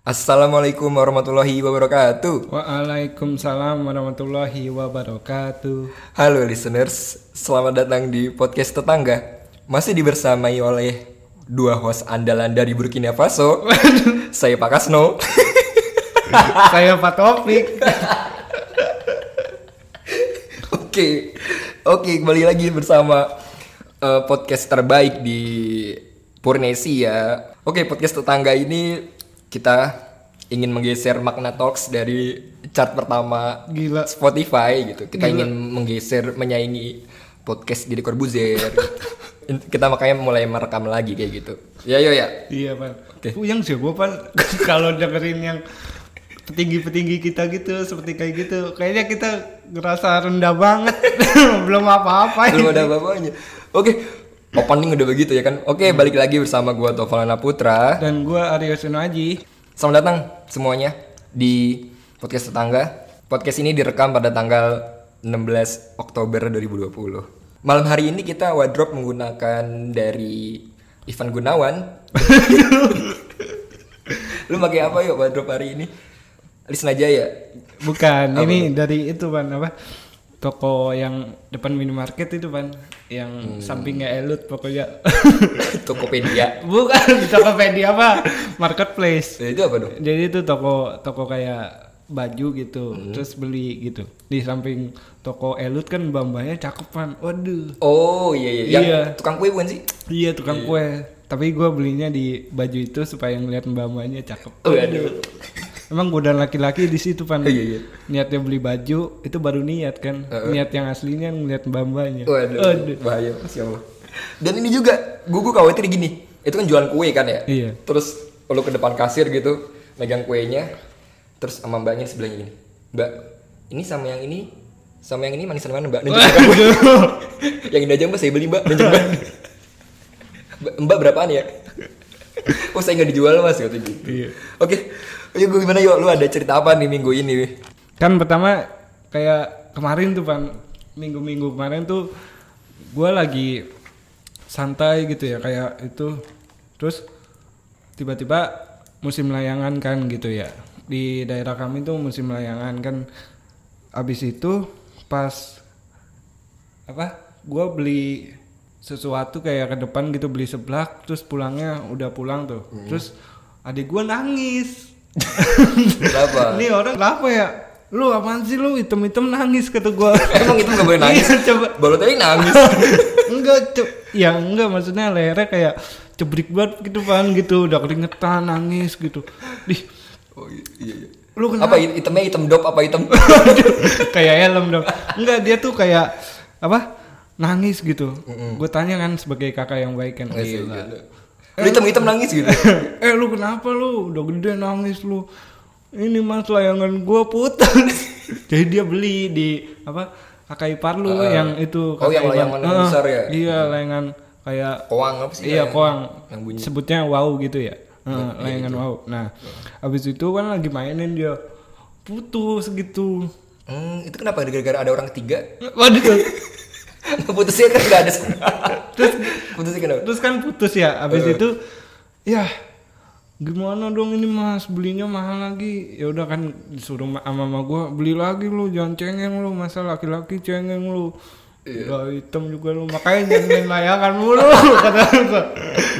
Assalamualaikum warahmatullahi wabarakatuh. Waalaikumsalam warahmatullahi wabarakatuh. Halo listeners, selamat datang di podcast tetangga. Masih dibersamai oleh dua host andalan dari Burkina Faso. Saya Pak Kasno. Saya Pak Taufik. Oke, oke kembali lagi bersama eh, podcast terbaik di Purnesi ya. Oke podcast tetangga ini kita ingin menggeser makna talks dari chart pertama Gila. Spotify gitu. Kita ingin menggeser menyaingi podcast Deddy Corbuzier. kita makanya mulai merekam lagi kayak gitu. Ya yo ya. Iya Pan. Oke. Puyeng sih gue Pan kalau dengerin yang petinggi-petinggi kita gitu seperti kayak gitu. Kayaknya kita ngerasa rendah banget. Belum apa-apa. Belum ada apa-apanya. Oke. Opening udah begitu ya kan. Oke, balik lagi bersama gua Tovalana Putra. Dan gue Aryo Sunaji. Selamat datang semuanya di podcast tetangga. Podcast ini direkam pada tanggal 16 Oktober 2020. Malam hari ini kita wardrobe menggunakan dari Ivan Gunawan. Lu pakai apa yuk wardrobe hari ini? Lisna Jaya. Bukan, ini dari itu Pan apa? Toko yang depan minimarket itu Pan, yang sampingnya Elut pokoknya. Tokopedia. Bukan di Tokopedia apa? Marketplace. Eh, itu apa dong? Jadi itu toko toko kayak baju gitu, terus beli gitu. Di samping toko Elut kan bambanya cakep kan. Waduh. Oh iya iya. Yang Iya. tukang kue bukan sih? Iya tukang kue. Tapi gua belinya di baju itu supaya ngeliat bambanya cakep. Oh, aduh. Emang godaan laki-laki di situ pan. Iya, iya. Niatnya beli baju itu baru niat kan. Niat yang aslinya ngeliat bambanya. Waduh, Aduh. bahaya Allah. Dan ini juga, gue gue khawatir gini, itu kan jualan kue kan ya? Iya. Terus lu ke depan kasir gitu, megang kuenya, terus sama mbaknya sebelahnya gini, mbak, ini sama yang ini, sama yang ini manisan mana mbak? Yang ini aja mbak saya beli mbak, mbak. Mbak, berapaan ya? oh saya nggak dijual mas gitu. Iya. Oke, gue gimana yuk? Lu ada cerita apa nih minggu ini? Kan pertama kayak kemarin tuh pan minggu-minggu kemarin tuh gua lagi santai gitu ya kayak itu. Terus tiba-tiba musim layangan kan gitu ya. Di daerah kami tuh musim layangan kan. Abis itu pas apa gua beli sesuatu kayak ke depan gitu beli seblak terus pulangnya udah pulang tuh. Terus adik gua nangis Kenapa? ini orang kenapa ya? Lu apaan sih lu item-item nangis kata gua. Emang itu nggak boleh nangis? Iya, coba. Baru tadi nangis. enggak, ce- ya enggak maksudnya lehernya kayak cebrik banget gitu kan gitu, udah keringetan nangis gitu. Dih, Oh iya iya. lu Apa kenapa? hitamnya hitam dop apa hitam? kayak helm dong. Enggak, dia tuh kayak apa? Nangis gitu. Gue tanya kan sebagai kakak yang baik kan. Gila. Lu hitam hitam nangis gitu. eh lu kenapa lu? Udah gede nangis lu. Ini mas layangan gua putus. Jadi dia beli di apa? Kakak ipar lu yang itu. Oh, yang layangan yang besar ya? Iya layangan kayak Koang apa sih? iya koang. Yang bunyi. Sebutnya wow gitu ya. Ah, layangan wow. Nah, habis itu kan lagi mainin dia putus gitu. Hmm, itu kenapa gara-gara ada orang ketiga? Waduh. Putusnya kan nggak ada. Terus putusnya kenapa? Terus kan putus ya. Habis itu ya gimana dong ini mas belinya mahal lagi ya udah kan disuruh ma- sama mama gua beli lagi lu jangan cengeng lu masa laki-laki cengeng lu udah hitam juga lu makanya jangan main layangan mulu kata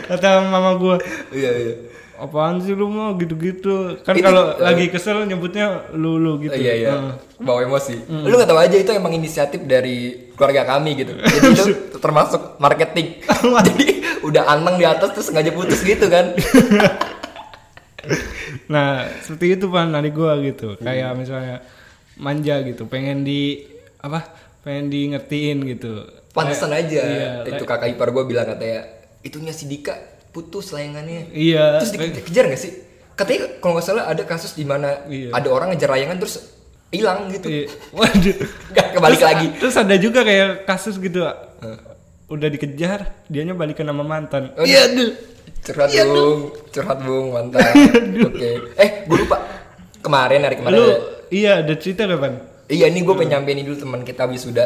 kata mama gua Iya iya. Apaan sih lu mah gitu-gitu kan kalau eh, lagi kesel nyebutnya lu lu gitu iya iya. Heeh. Bawa emosi. Lu nggak tahu aja itu emang inisiatif dari keluarga kami gitu. Jadi itu termasuk marketing. Jadi udah anteng di atas terus sengaja putus gitu kan. Nah, seperti itu pan dari gua gitu. Hmm. Kayak misalnya manja gitu, pengen di apa? Pengen di ngertiin gitu. Pantesan aja. Iya, itu kakak ipar gue bilang katanya itunya si Dika putus layangannya. Iya. Terus di- dikejar gak sih? Katanya kalau nggak salah ada kasus di mana Iya. ada orang ngejar layangan terus hilang gitu. Iya. Waduh. Nggak kebalik Terus- lagi. Terus ada juga kayak kasus gitu. Udah dikejar, dianya balikan sama mantan. Oh, iya dulu. Curhat bung, curhat bung mantap. Oke. Eh, gue lupa. Kemarin hari kemarin. Lu ada- iya ada cerita gak pan? Iya ini gue pengen nyampein dulu teman kita wisuda.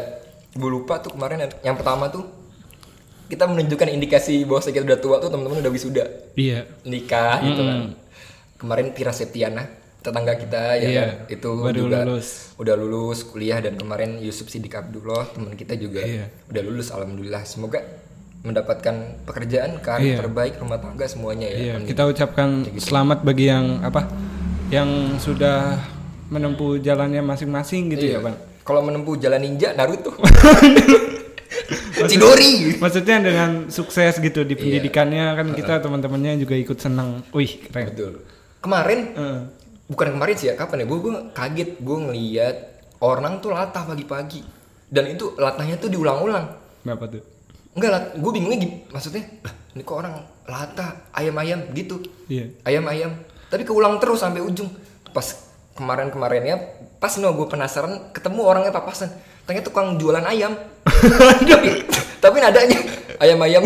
Gue lupa tuh kemarin yang pertama tuh kita menunjukkan indikasi bahwa kita udah tua tuh teman-teman udah wisuda Iya. nikah gitu kan. kemarin Tira Septiana tetangga kita ya Iya, kan? itu baru juga lulus. udah lulus kuliah dan kemarin Yusuf Sidik Abdullah teman kita juga Iya. udah lulus alhamdulillah semoga mendapatkan pekerjaan karir Iya. terbaik rumah tangga semuanya ya Iya, kita ucapkan selamat bagi yang apa? Yang sudah menempuh jalannya masing-masing gitu Iya. ya, Bang. kalau menempuh jalan ninja Naruto Chidori Maksudnya dengan sukses gitu Iya. di pendidikannya kan kita teman-temannya juga ikut senang. Wih, keren. betul kemarin Heeh. bukan kemarin sih ya kapan ya gue gue kaget gue ngeliat orang tuh latah pagi-pagi dan itu latahnya tuh diulang-ulang Kenapa tuh? enggak lat gue bingungnya gim- maksudnya lah ini kok orang latah ayam-ayam gitu Iya. ayam-ayam tapi keulang terus sampai ujung pas kemarin-kemarinnya pas no gue penasaran ketemu orangnya papasan. Ternyata tukang jualan ayam. Tapi tapi nadanya ayam-ayam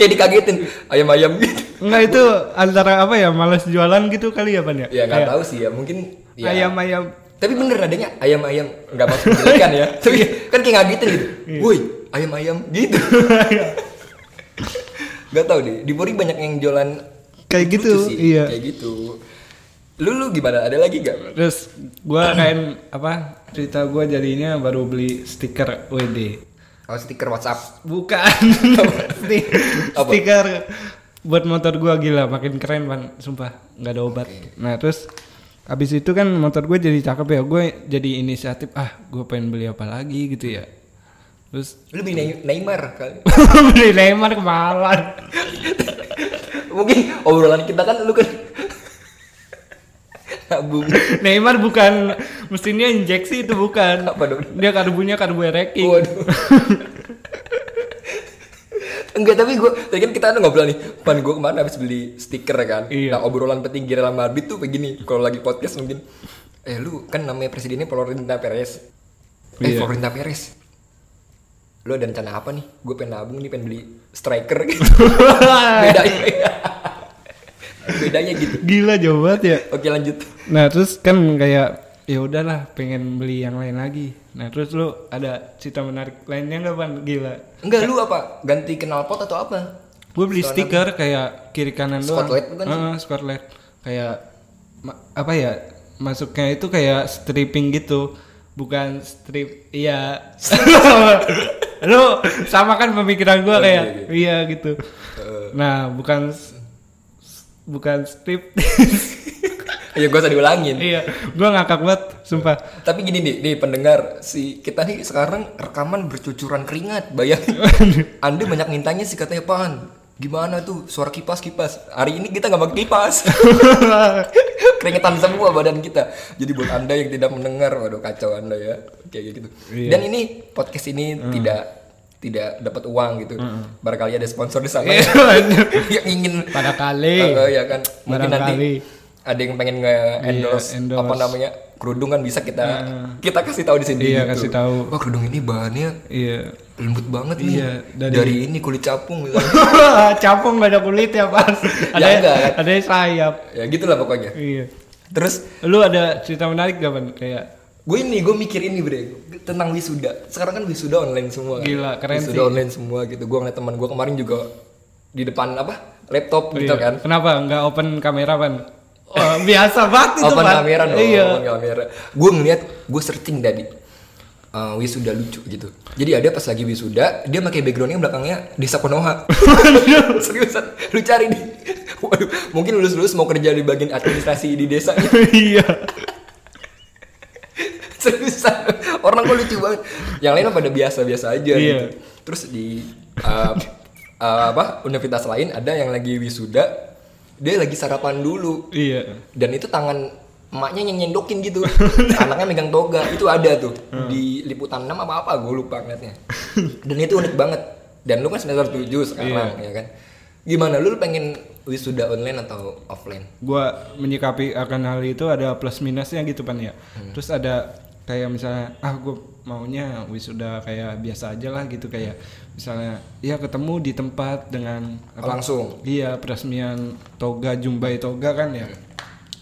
kayak dikagetin ayam-ayam gitu Enggak itu antara apa ya? Malas jualan gitu kali ya, Pan ya? ya nggak tahu sih ya mungkin ya, Ayam-ayam. tapi bener nadanya ayam-ayam nggak maksud menjelekan ya. Tapi kan kayak ngagetin gitu. Woi ayam-ayam gitu. Nggak tahu deh di Puri banyak yang jualan Kayak gitu, sih, iya. kayak gitu lu lu gimana? Ada lagi gak Terus gua kayak apa? Cerita gua jadinya baru beli stiker WD. oh stiker WhatsApp. Bukan. Stiker buat motor gua gila makin keren pan sumpah nggak ada obat. Nah terus habis itu kan motor gue jadi cakep ya. Gue jadi inisiatif ah gue pengen beli apa lagi gitu ya. Terus lu beli Ney- Neymar kali. Beli Neymar kemalan mungkin obrolan kita kan lu kan nabung Neymar bukan mesinnya injeksi itu bukan. Apa dong? dia karbunya karbu ereking Waduh. Enggak tapi gue tadi kan kita ada ngobrol nih pan gue kemarin habis beli stiker kan. Iya. nah obrolan petinggi Real Madrid tuh begini kalau lagi podcast mungkin. Eh lu kan namanya presidennya Florentino Perez. Eh Iya. Florentino Perez. Lu ada rencana apa nih? Gue pengen nabung nih pengen beli striker. Gitu bedanya bedanya gitu. Gila jauh banget ya. Oke lanjut. Nah terus kan kayak ya udahlah pengen beli yang lain lagi. Nah terus lu ada cerita menarik lainnya nggak pan gila. Enggak lu apa? Ganti knalpot atau apa? Gue beli stiker kayak kiri kanan doang. Spotlight bukan sih? Heeh, spotlight kayak ma- apa ya masuknya itu kayak stripping gitu. Bukan strip iya. Lu sama kan pemikiran gua Oh, kayak iya, iya. gitu. Nah bukan bukan strip ya gue usah diulangin iya gua ngakak banget sumpah Tapi gini nih, nih pendengar, si kita nih sekarang rekaman bercucuran keringat, bayangin. Anda banyak mintanya sih katanya pan. Gimana tuh suara kipas kipas? Hari ini kita nggak pakai kipas. Keringetan semua badan kita. Jadi buat anda yang tidak mendengar, waduh kacau anda ya, kayak gitu. Iya. Dan ini podcast ini tidak tidak dapat uang gitu. Barangkali ada sponsor di sana yang ingin pada kali. Eh, ya kan. Mungkin nanti Barangkali. ada yang pengen nge-endorse Iya, endorse. apa namanya kerudung kan bisa kita kita kasih tahu di sini Iya, gitu. kasih tahu. wah kerudung ini bahannya iya. lembut banget nih. Iya, dari, dari- ini kulit capung misalnya capung gak ada kulit ya pas ada Ya, enggak. ada sayap. Ya gitulah pokoknya. Iya. Terus? Lu ada cerita menarik gak pan kayak gue ini gue mikir ini bre. Tentang wisuda. Sekarang kan wisuda online semua kan. Gila, keren wisuda sih. online semua gitu. Gue ngeliat teman gue kemarin juga di depan apa laptop gitu Iya. kan. Kenapa? Nggak open kamera pan? Oh, biasa banget itu open Pan. kamera dong Iya. open kamera. Gue ngeliat gue searching tadi. Uh, wisuda lucu gitu. Jadi ada pas lagi wisuda dia pakai backgroundnya belakangnya desa Konoha. Seriusan lu cari nih Waduh, mungkin lulus lulus mau kerja di bagian administrasi di desa Iya. Seriusan orang kok lucu banget yang lain pada biasa biasa aja Iya. gitu terus di uh, uh, apa universitas lain ada yang lagi wisuda dia lagi sarapan dulu Iya. dan itu tangan emaknya yang nyendokin gitu anaknya megang toga itu ada tuh Hmm. di liputan 6 apa apa gue lupa ngeliatnya dan itu unik banget dan lu kan semester 7 sekarang Iya. ya kan gimana lu pengen wisuda online atau offline Gua menyikapi akan hal itu ada plus minusnya gitu pan ya. Hmm. Terus ada kayak misalnya ah gue maunya wisuda kayak biasa aja lah gitu kayak misalnya ya ketemu di tempat dengan langsung Iya, peresmian toga jumbai toga kan ya.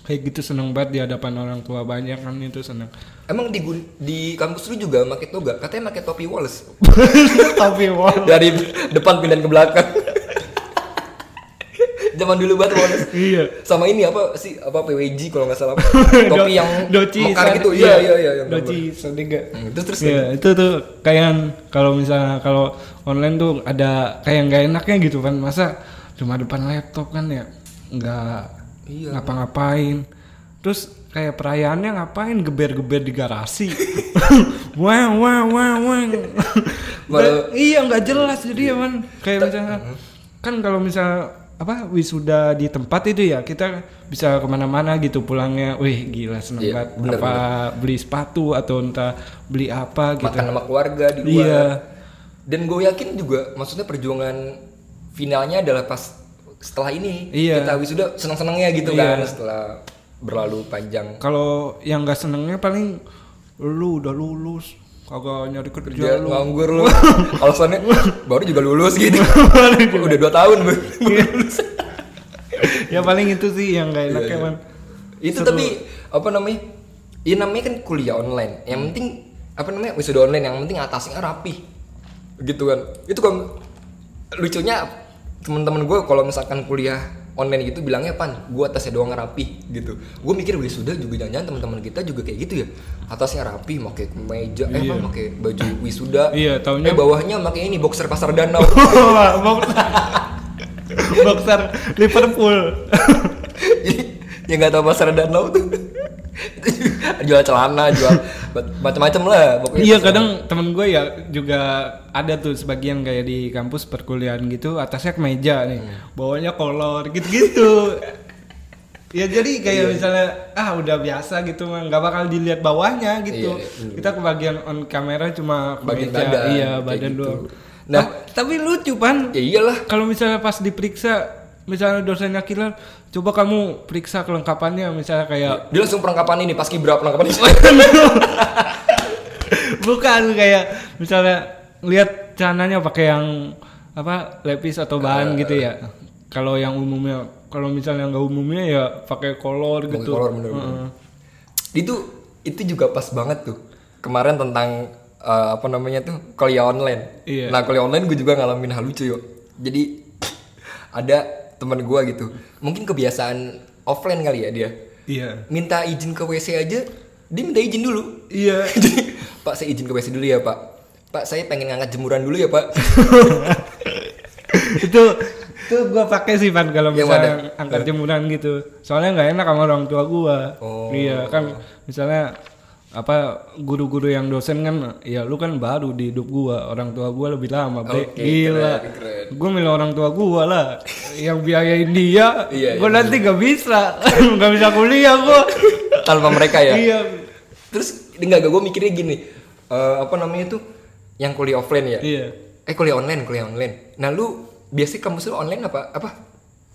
Kayak gitu seneng banget di hadapan orang tua banyak kan itu seneng. emang di di kampus lu juga pakai toga katanya pakai topi Wallace Tapi wow. dari depan pindah ke belakang zaman dulu banget Wallace. Iya. Sama ini apa sih apa PWG kalau nggak salah. Topi yang doci mekar gitu. Iya iya iya yang doci Sadiga. Hmm, Terus terus Iya, itu tuh kayak kalau misalnya kalau online tuh ada kayak nggak enaknya gitu kan. Masa cuma depan laptop kan ya nggak Iya. ngapa-ngapain. Terus kayak perayaannya ngapain geber-geber di garasi. wah wah wah wah. Iya nggak jelas jadi ya man. Kayak misalnya kan kalau misalnya apa wisuda di tempat itu ya kita bisa ke mana-mana gitu pulangnya, wih gila seneng Iya, banget. bener, apa beli sepatu atau entah beli apa gitu. makan sama keluarga di luar. Iya. Dan gue yakin juga maksudnya perjuangan finalnya adalah pas setelah ini Iya. kita wisuda senang-senangnya gitu Iya. kan setelah berlalu panjang Kalau yang nggak senengnya paling lu udah lulus kagak nyari kerja kerja lu. nganggur lu. Alasannya baru juga lulus gitu. Udah dua tahun baru Iya. lulus. Ya paling itu sih yang nggak enaknya Iya, man. itu tapi apa namanya ya namanya kan kuliah online. Yang penting apa namanya wisuda online. Yang penting atasnya rapi. Gitu kan. Itu kan lucunya teman-teman gue kalau misalkan kuliah online gitu bilangnya pan gue atasnya doang rapi gitu gue mikir wisuda juga jangan teman-teman kita juga kayak gitu ya atasnya rapi pakai kemeja eh Iya. pakai baju wisuda Iya, taunya- eh bawahnya pakai ini boxer pasar danau Boxer. Boxer Liverpool. yang nggak tahu pasar danau tuh jual celana jual macam-macam lah pokoknya Iya kadang temen gue ya juga ada tuh sebagian kayak di kampus perkuliahan gitu atasnya kemeja nih Hmm. bawahnya kolor gitu-gitu ya jadi Iya. kayak misalnya ah udah biasa gitu mah nggak bakal dilihat bawahnya gitu Iya, iya. kita kebagian on kamera cuma Bagian kemeja, badan, iya badan gitu. doang Nah. nah tapi lucu pan ya iyalah kalau misalnya pas diperiksa misalnya dosennya killer coba kamu periksa kelengkapannya misalnya kayak dia langsung perlengkapan ini pas kibra perlengkapan ini Bukan kayak misalnya lihat celananya pakai yang apa lepis atau bahan Eh. gitu ya. Kalau yang umumnya kalau misalnya nggak umumnya ya pakai kolor gitu. kolor, bener, bener. Heeh. itu itu juga pas banget tuh kemarin tentang eh, apa namanya tuh kuliah online Iya. nah kuliah online gue juga ngalamin hal lucu yuk jadi ada teman gue gitu mungkin kebiasaan offline kali ya dia Iya. minta izin ke wc aja dia minta izin dulu Iya. jadi pak saya izin ke wc dulu ya pak pak saya pengen ngangkat jemuran dulu ya pak itu itu gua pakai sih pan kalau misalnya mana? angkat jemuran gitu. Soalnya nggak enak sama orang tua gua. Oh. Iya kan misalnya apa guru-guru yang dosen kan ya lu kan baru di hidup gua orang tua gua lebih lama bre. Oke, gila. keren, keren. gua milih orang tua gua lah yang biayain dia. Iya, gua iya, nanti gak bisa gak bisa kuliah gua. Tanpa mereka ya? Iya. Terus enggak gue mikirnya gini eh, apa namanya tuh yang kuliah offline ya? Iya. Eh kuliah online kuliah online. Nah lu biasanya kampus lu online apa? Apa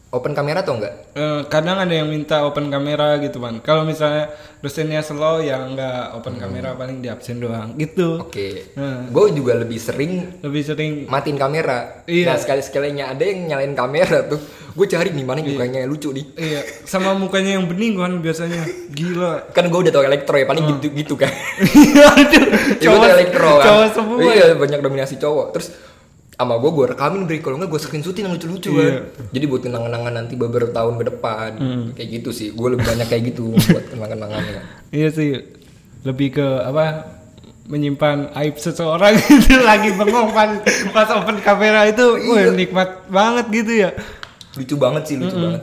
open kamera atau enggak? Eh, kadang ada yang minta open kamera gitu kan kalau misalnya dosennya slow ya nggak open kamera paling di absen doang gitu. Hmm. oke. Hmm. gue juga lebih sering lebih sering matiin kamera. Iya. nah sekali sekalinya ada yang nyalain kamera tuh. Gue cari nih mana yang mukanya lucu nih. Iya, sama mukanya yang bening kan biasanya. Gila. kan gue udah tau elektro ya paling gitu gitu kan. Iya, ya tau elektro kan. cowok semua. iya banyak dominasi cowok. Terus sama gue gue rekamin beri kalau nggak gue screenshotin yang lucu-lucu Iya. kan jadi buat kenangan-kenangan nanti beberapa tahun ke depan. Hmm. kayak gitu sih. Gue lebih banyak kayak gitu buat kenangan-kenangannya Iya sih. Lebih ke apa? menyimpan aib seseorang itu lagi bengong pas pas open kamera itu. Wah nikmat banget gitu ya. Lucu banget sih lucu banget.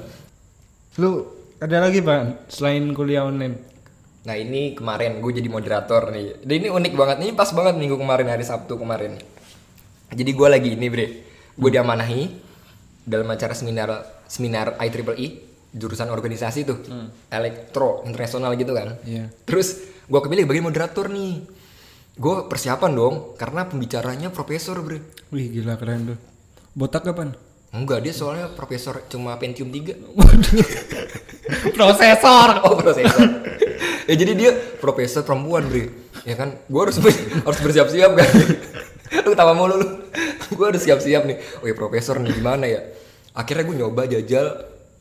Lu ada lagi pak selain kuliah online? Nah ini kemarin gue jadi moderator nih. Dan ini unik banget. Ini pas banget minggu kemarin hari sabtu kemarin jadi gue lagi ini bre. Gue diamanahi dalam acara seminar seminar IEEE jurusan organisasi tuh. Elektro internasional gitu kan. Iya. terus gue kepilih bagian moderator nih. Gue persiapan dong karena pembicaranya profesor bre. Wih gila keren tuh. Botak kapan? Enggak dia soalnya profesor cuma Pentium 3 prosesor. Oh prosesor. ya jadi dia profesor perempuan bre. Ya kan, gue harus harus bersiap-siap kan. Lu ketawa mulu lu. gue harus siap-siap nih. Oh ya profesor nih gimana ya? Akhirnya gue nyoba jajal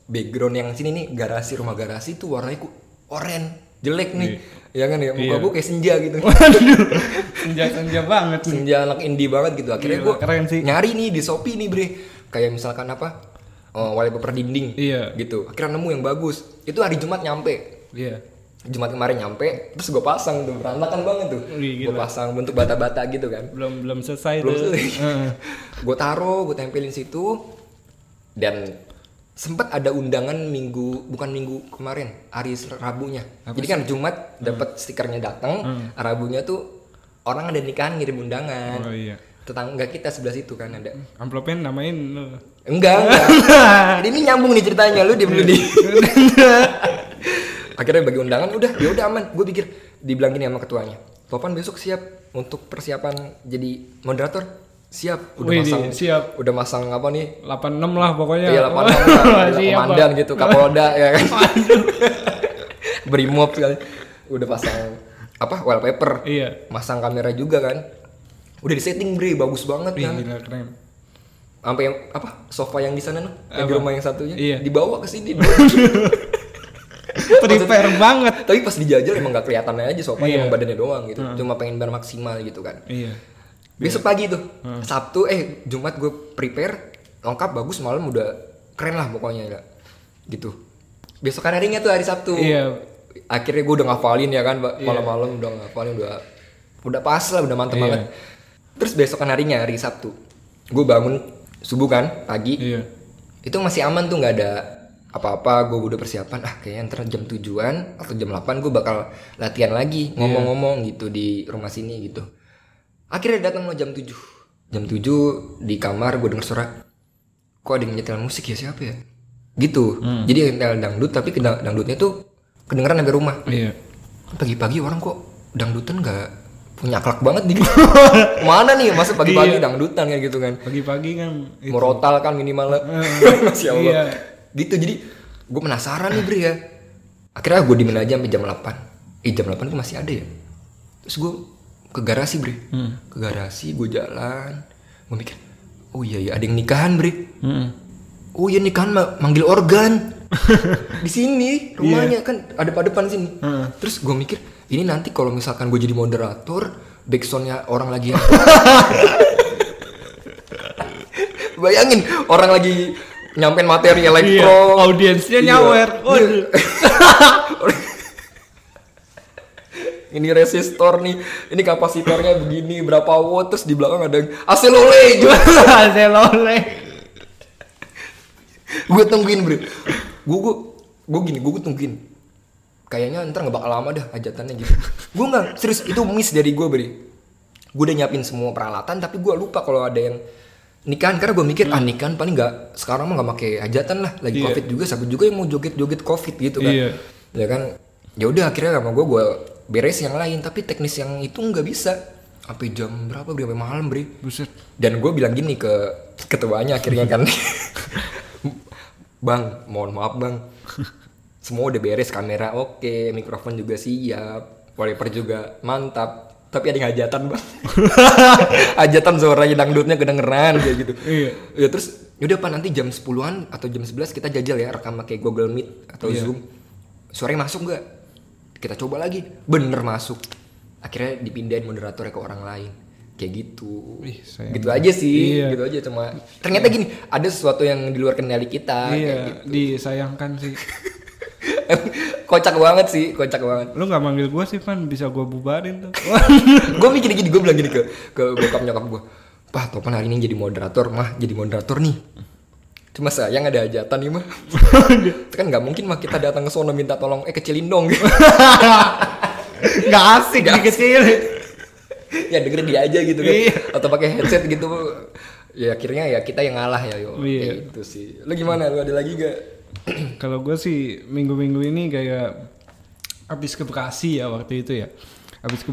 background yang sini nih garasi rumah garasi tuh warnanya ku oren jelek nih. Ya kan ya muka Iya. gue kayak senja gitu. waduh senja-senja banget nih senja anak indie banget gitu. Akhirnya Gila, gue keren sih. nyari nih di Shopee nih bre. Kayak misalkan apa? eh, wallpaper dinding Iya. gitu akhirnya nemu yang bagus itu hari Jumat nyampe Iya. Jumat kemarin nyampe terus gue pasang tuh berantakan banget tuh. Gue pasang bentuk bata-bata gitu kan. Belum belum selesai belum tuh. selesai. Heeh. gue taruh gue tempelin situ dan sempat ada undangan minggu bukan minggu kemarin hari Rabunya. Jadi kan Jumat dapat stikernya datang Rabunya tuh orang ada nikahan ngirim undangan. Oh iya. tetangga kita sebelah situ kan ada. Amplopnya namain lu. enggak enggak. Ini nyambung nih ceritanya lu dia dulu di akhirnya bagi undangan udah ya udah aman gue pikir dibilang gini sama ketuanya Topan besok siap untuk persiapan jadi moderator siap udah Wih, masang siap. udah masang apa nih 86 lah pokoknya. Iya, 86 lah, komandan gitu, Kapolda ya kan. Brimob sekali. Udah pasang apa wallpaper, Iya. masang kamera juga kan. Udah di setting bre, bagus banget Wih, kan. gila keren. Sampai yang apa sofa yang di sana noh, yang di rumah yang satunya, Iya. dibawa ke sini. Prepare banget. Tapi pas dijajal emang gak kelihatannya aja sofa Iya. emang badannya doang gitu. Cuma pengen biar maksimal gitu kan. Iya. Besok pagi tuh, Sabtu eh Jumat gue prepare lengkap bagus malam udah keren lah pokoknya ya. Gitu. Besok harinya tuh hari Sabtu. Iya. Akhirnya gue udah ngafalin ya kan Mbak. malam-malam udah ngafalin udah udah pas lah udah mantep Iya. banget. Terus besokan harinya hari Sabtu, gue bangun subuh kan pagi Iya. itu masih aman tuh nggak ada apa-apa gue udah persiapan ah kayaknya ntar jam tujuan atau jam 8 gue bakal latihan lagi ngomong-ngomong gitu di rumah sini gitu. Akhirnya datang lo jam 7 jam 7 di kamar gue denger suara kok ada yang nyetel musik ya? Siapa ya? Gitu. Jadi yang nyetel dangdut tapi dangdutnya tuh kedengeran sampai rumah. Iya. pagi-pagi orang kok dangdutan nggak punya akhlak banget nih. Mana nih masa pagi-pagi dangdutan kayak gitu kan? Pagi-pagi kan itu. Morotal kan minimal. Masya Allah. Iya. Gitu jadi gue penasaran nih Bri ya Akhirnya gue dimin aja sampai jam 8 Eh jam 8 gue masih ada ya Terus gue ke garasi Bri Hmm. Ke garasi gue jalan Gue mikir Oh iya iya ada yang nikahan Bri Mm-mm. Oh iya nikahan ma- manggil organ di sini rumahnya kan ada pada depan sini. Heeh. Terus gue mikir ini nanti kalau misalkan gue jadi moderator, backsoundnya orang lagi Bayangin orang lagi nyampein materi Iya. elektro. Audiensnya Iya. nyawer. Iya. Waduh. ini resistor nih, ini kapasitornya begini berapa watt terus di belakang ada AC lole juga. Selole. gue tungguin bro gue gue gue gini gue tungguin kayaknya ntar nggak bakal lama dah hajatannya gitu gue nggak serius itu miss dari gue beri gue udah nyiapin semua peralatan tapi gue lupa kalau ada yang nikahan karena gue mikir ah nikahan paling nggak sekarang mah nggak pakai hajatan lah lagi Iya. covid juga siapa juga yang mau joget joget covid gitu kan. Iya. ya kan? Ya udah akhirnya sama gue gue beres yang lain tapi teknis yang itu nggak bisa. Sampai jam berapa beri sampai malam beri Buset. dan gue bilang gini ke ketuanya akhirnya kan. Bang mohon maaf bang. Semua udah beres kamera oke mikrofon juga siap wallpaper juga mantap tapi ada yang hajatan bang. Hajatan suaranya dangdutnya kedengeran kayak gitu. Iya. ya terus yaudah pak nanti jam 10-an atau jam 11 kita jajal ya rekam pakai Google Meet atau Iya. Zoom. Suaranya masuk nggak? Kita coba lagi. Bener masuk. Akhirnya dipindahin moderatornya ke orang lain. Kayak gitu. Ih, gitu aja sih Iya. gitu aja cuma. Ternyata gini ada sesuatu yang di luar kendali kita kayak Iya, gitu. disayangkan sih. kocak banget sih kocak banget. Lu nggak manggil gua sih, Pan. Bisa gua bubarin tuh. gue mikir gini gue bilang gini ke ke bokap nyokap gue Pah Topan hari ini jadi moderator. Mah jadi moderator nih. Cuma sayang ada hajatan nih mah. Itu kan nggak mungkin mah kita datang ke sono minta tolong eh kecilin dong. Nggak asik dikecil. ya dengerin dia aja gitu kan. Iya. atau pakai headset gitu. Ya akhirnya ya kita yang ngalah ya yo. Iya. Gitu sih. Lu gimana? Lu ada lagi gak Kalau gue sih minggu-minggu ini kayak habis ke Bekasi ya waktu itu ya. Habis ke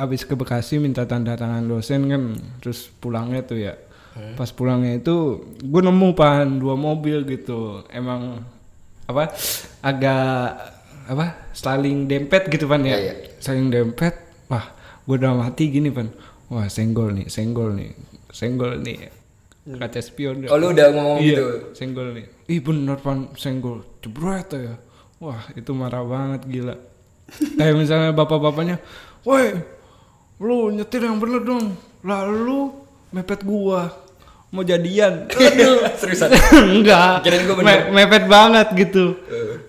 habis ke Bekasi minta tanda tangan dosen kan, terus pulangnya tuh ya. Pas pulangnya itu gue nemu pan dua mobil gitu. Emang apa agak apa saling dempet gitu pan ya. Iya. Saling dempet. Wah, gue udah mati gini pan. Wah, senggol nih, senggol nih, senggol nih. Kaca spion. oh lu udah ngomong Iya, gitu senggol nih. Ih bener pan senggol, jebret ya. Wah itu marah banget gila. Kayak misalnya bapak-bapaknya, woi lu nyetir yang bener dong. Lalu mepet gua. mau jadian Seriusan. enggak Kirain gua bener. Me- mepet banget gitu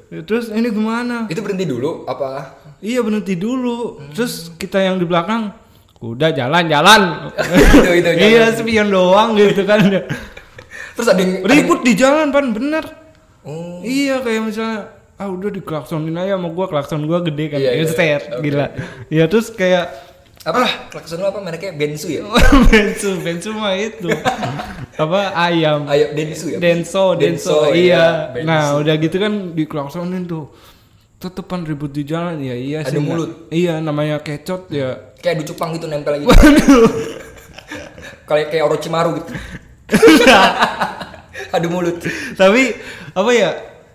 Eh, terus ini gimana itu berhenti dulu apa? iya berhenti dulu terus kita yang di belakang udah jalan-jalan itu itu. iya spion doang gitu kan Terus ada yang ribut di jalan pan bener Oh. iya kayak misalnya ah udah diklaksonin aja sama gua klakson gua gede kan Iya, iya, iya. Oke, gila iya terus kayak apa? Klakson lu apa mereknya? Bensu ya? bensu bensu mah itu apa ayam Ayo Densu ya? Denso, Denso, Denso, iya. iya. Nah, Bensu. udah gitu kan diklaksonin tuh. Tetepan ribut di jalan ya iya Ada sih. mulut. Iya, namanya kecot ya. Kayak adu cupang gitu nempel lagi. Waduh. Kayak kayak Orochimaru gitu. Adu mulut. Tapi apa ya?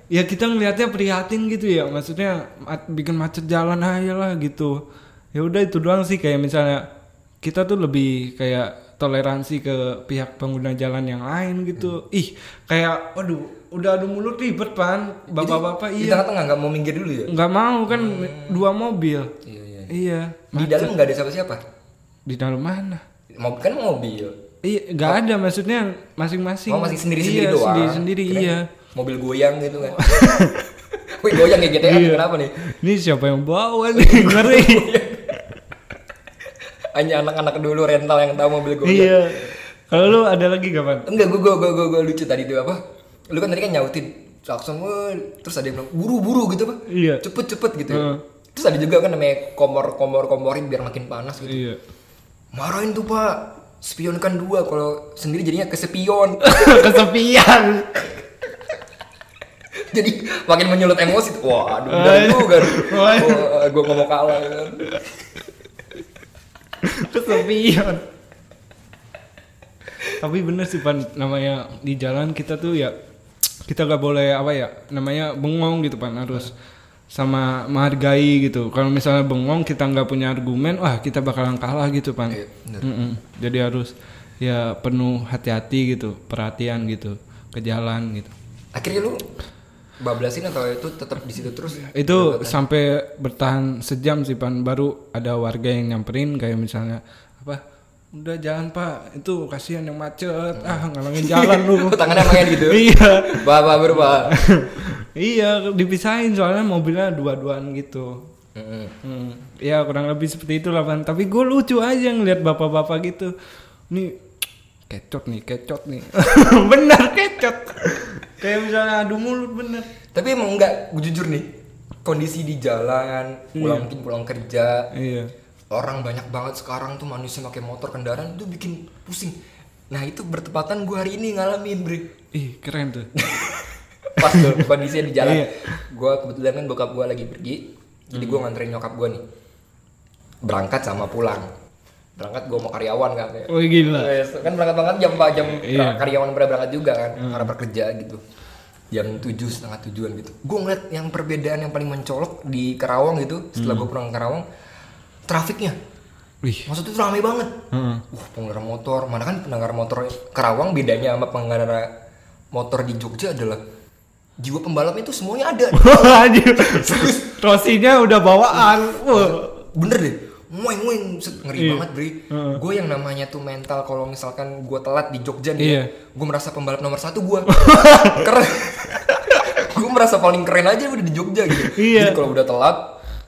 Ya kita ngelihatnya prihatin gitu ya. Maksudnya ma- bikin macet jalan aja lah gitu. Ya udah itu doang sih kayak misalnya kita tuh lebih kayak toleransi ke pihak pengguna jalan yang lain gitu. Ih, kayak waduh, udah adu mulut ribet pan. Bapak-bapak Di iya. tengah-tengah nggak mau minggir dulu ya? nggak mau kan dua mobil Iya iya. Iya Di dalam nggak ada siapa-siapa. di dalam mana Mobil kan mobil. iya nggak ada maksudnya masing-masing Oh masih sendiri-sendiri iya, doang. sendiri sendiri Kirain iya Mobil goyang gitu kan. Wih goyang kayak GTA Iya. kenapa nih? ini siapa yang bawa nih ngeri Hanya anak-anak dulu rental yang tahu mobil goyang. iya kalau lu ada lagi kapan Enggak, gue gue gue gue gue lucu tadi tuh apa? Lu kan tadi kan nyautin klakson terus ada yang bilang buru-buru gitu apa? Iya. Cepet-cepet gitu. ya. Terus ada juga kan namanya komor-komor komorin biar makin panas gitu. iya Marahin tuh pak, spionkan dua kalau sendiri jadinya kesepion. kesepian Jadi makin menyulut emosi tuh. Wah, aduh, udah juga. Gue ngomong kalah kan. kesepian tapi bener sih pan namanya di jalan kita tuh ya kita nggak boleh apa ya namanya bengong gitu pan harus sama menghargai gitu kalau misalnya bengong kita nggak punya argumen wah kita bakalan kalah gitu pan Iya, bener. Mm-mm. jadi harus ya penuh hati-hati gitu perhatian gitu ke jalan gitu Akhirnya lu bablasin atau itu tetap di situ terus? itu sampai bertahan sejam sih pan baru ada warga yang nyamperin kayak misalnya apa udah jalan pak. Itu kasihan yang macet. Ah ngalangin jalan lu. Tangannya main gitu. iya. Bapak berubah. iya dipisahin soalnya mobilnya dua-duaan gitu. Hmm, ya kurang lebih seperti itu lah pan tapi gue lucu aja ngeliat bapak-bapak gitu. Nih kecot nih kecot nih. Bener kecot. Kayak misalnya adu mulut bener. Tapi emang enggak, gue jujur nih. Kondisi di jalan, pulang mungkin pulang kerja, iya orang banyak banget sekarang tuh manusia pakai motor kendaraan itu bikin pusing. Nah itu bertepatan gue hari ini ngalamin bre. ih keren tuh Pas tuh kondisinya di jalan, Iya. gue kebetulan kan bokap gue lagi pergi, jadi gue nganterin nyokap gue nih berangkat sama pulang. Berangkat gue mau karyawan kan. kayak. oh gila Wes, kan berangkat banget jam jam Iya. karyawan pada berangkat juga kan karena bekerja gitu jam tujuh setengah tujuan gitu gue ngeliat yang perbedaan yang paling mencolok di Karawang gitu setelah gue pulang ke Karawang trafiknya wih maksudnya tuh ramai banget Heeh. wah pengendara motor mana kan pengendara motor Karawang bedanya sama pengendara motor di Jogja adalah jiwa pembalapnya itu semuanya ada. Rosinya udah bawaan. Wah. bener deh Mueng mueng ngeri Iya. banget Bri Heeh. gue yang namanya tuh mental kalau misalkan gue telat di Jogja nih Iya. gue merasa pembalap nomor satu gue karena gue merasa paling keren aja udah di Jogja gitu Iya. jadi kalau udah telat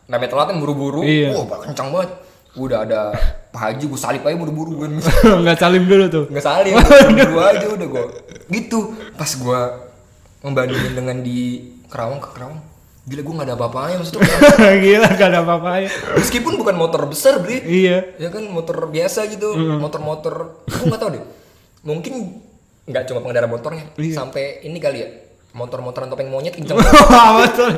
namanya telat kan buru-buru. Iya. wah bakal kencang banget. Udah ada Pak Haji gue salip aja buru-buru kan Nggak salim dulu tuh. nggak salim buru-buru aja udah gue gitu. Pas gue membandingin dengan di Kerawang ke Kerawang. Gila gue nggak ada apa-apanya maksudnya. Gila gak ada apa-apanya. meskipun bukan motor besar Bri Iya. ya kan motor biasa gitu. Motor-motor. Aku nggak tahu deh. Mungkin nggak cuma pengendara motornya. Iya. sampai ini kali ya motor-motoran topeng monyet kenceng Betul.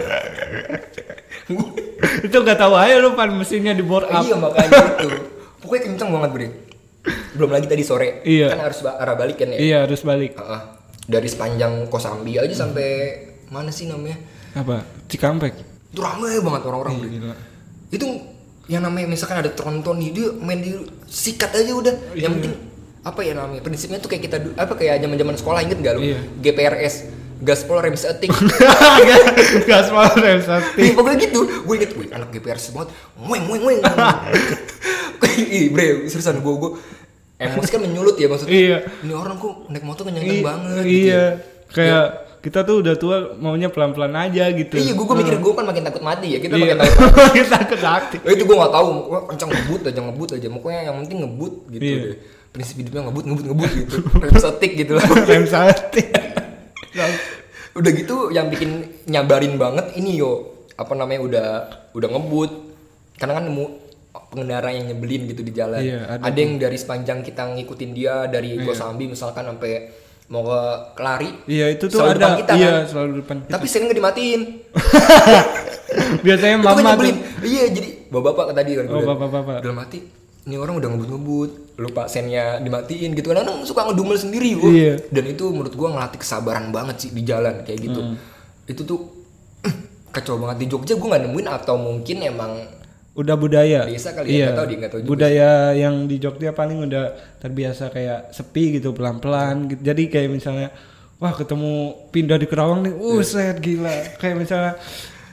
itu gak tahu aja lu pan mesinnya di bore up. iya makanya itu pokoknya kenceng banget bre belum lagi tadi sore Iya. kan harus ba- arah balik kan ya Iya harus balik. Heeh. dari sepanjang Kosambi aja sampai mana sih namanya Apa? Cikampek. itu ramai banget orang-orang Gila. itu yang namanya misalkan ada tronton nih dia main di sikat aja udah yang penting apa ya namanya prinsipnya tuh kayak kita apa kayak zaman zaman sekolah inget gak lu Iya. GPRS gaspol rem seting Gas malah rem sati. Ih, pokoknya gitu. Gue inget wih anak banget weng weng weng ih bre seriusan gue gue emosi kan menyulut ya maksudnya. Iya. ini orang kok naik motor kenceng I- banget gitu iya. ya. kayak kita tuh udah tua maunya pelan-pelan aja gitu. Iya gue mikir gue kan makin takut mati ya kita Iya. makin takut kita takut Eh, itu gue gak tahu gue kencang ngebut aja ngebut aja. Pokoknya yang penting ngebut gitu Iya. deh. Prinsip hidupnya ngebut ngebut ngebut gitu. Rem gitu lah. Rem sate udah gitu yang bikin nyabarin banget ini yo. Apa namanya udah udah ngebut. Karena kan nemu pengendara yang nyebelin gitu di jalan. Iya, ada ada, yang dari sepanjang kita ngikutin dia dari Gosambi misalkan sampai mau ke kelari iya itu tuh Selalu ada. depan kita, iya kan? selalu depan kita. tapi sering nggak dimatiin. Biasanya itu kan mama tuh. Nyebelin iya jadi bapak-bapak tadi kan Oh, bapak-bapak. udah mati ini orang udah ngebut-ngebut lupa sennya dimatiin gitu. Kan kadang suka ngedumel sendiri gua Iya. dan itu menurut gua ngelatih kesabaran banget sih di jalan kayak gitu. Hmm. itu tuh kacau banget. Di Jogja gua nggak nemuin atau mungkin emang udah budaya? Biasa kali ya, iya. nggak tahu deh, nggak tahu budaya yang di Jogja paling udah terbiasa kayak sepi gitu pelan-pelan gitu. Jadi kayak misalnya wah ketemu pindah di Kerawang nih. Uh set gila. Kayak misalnya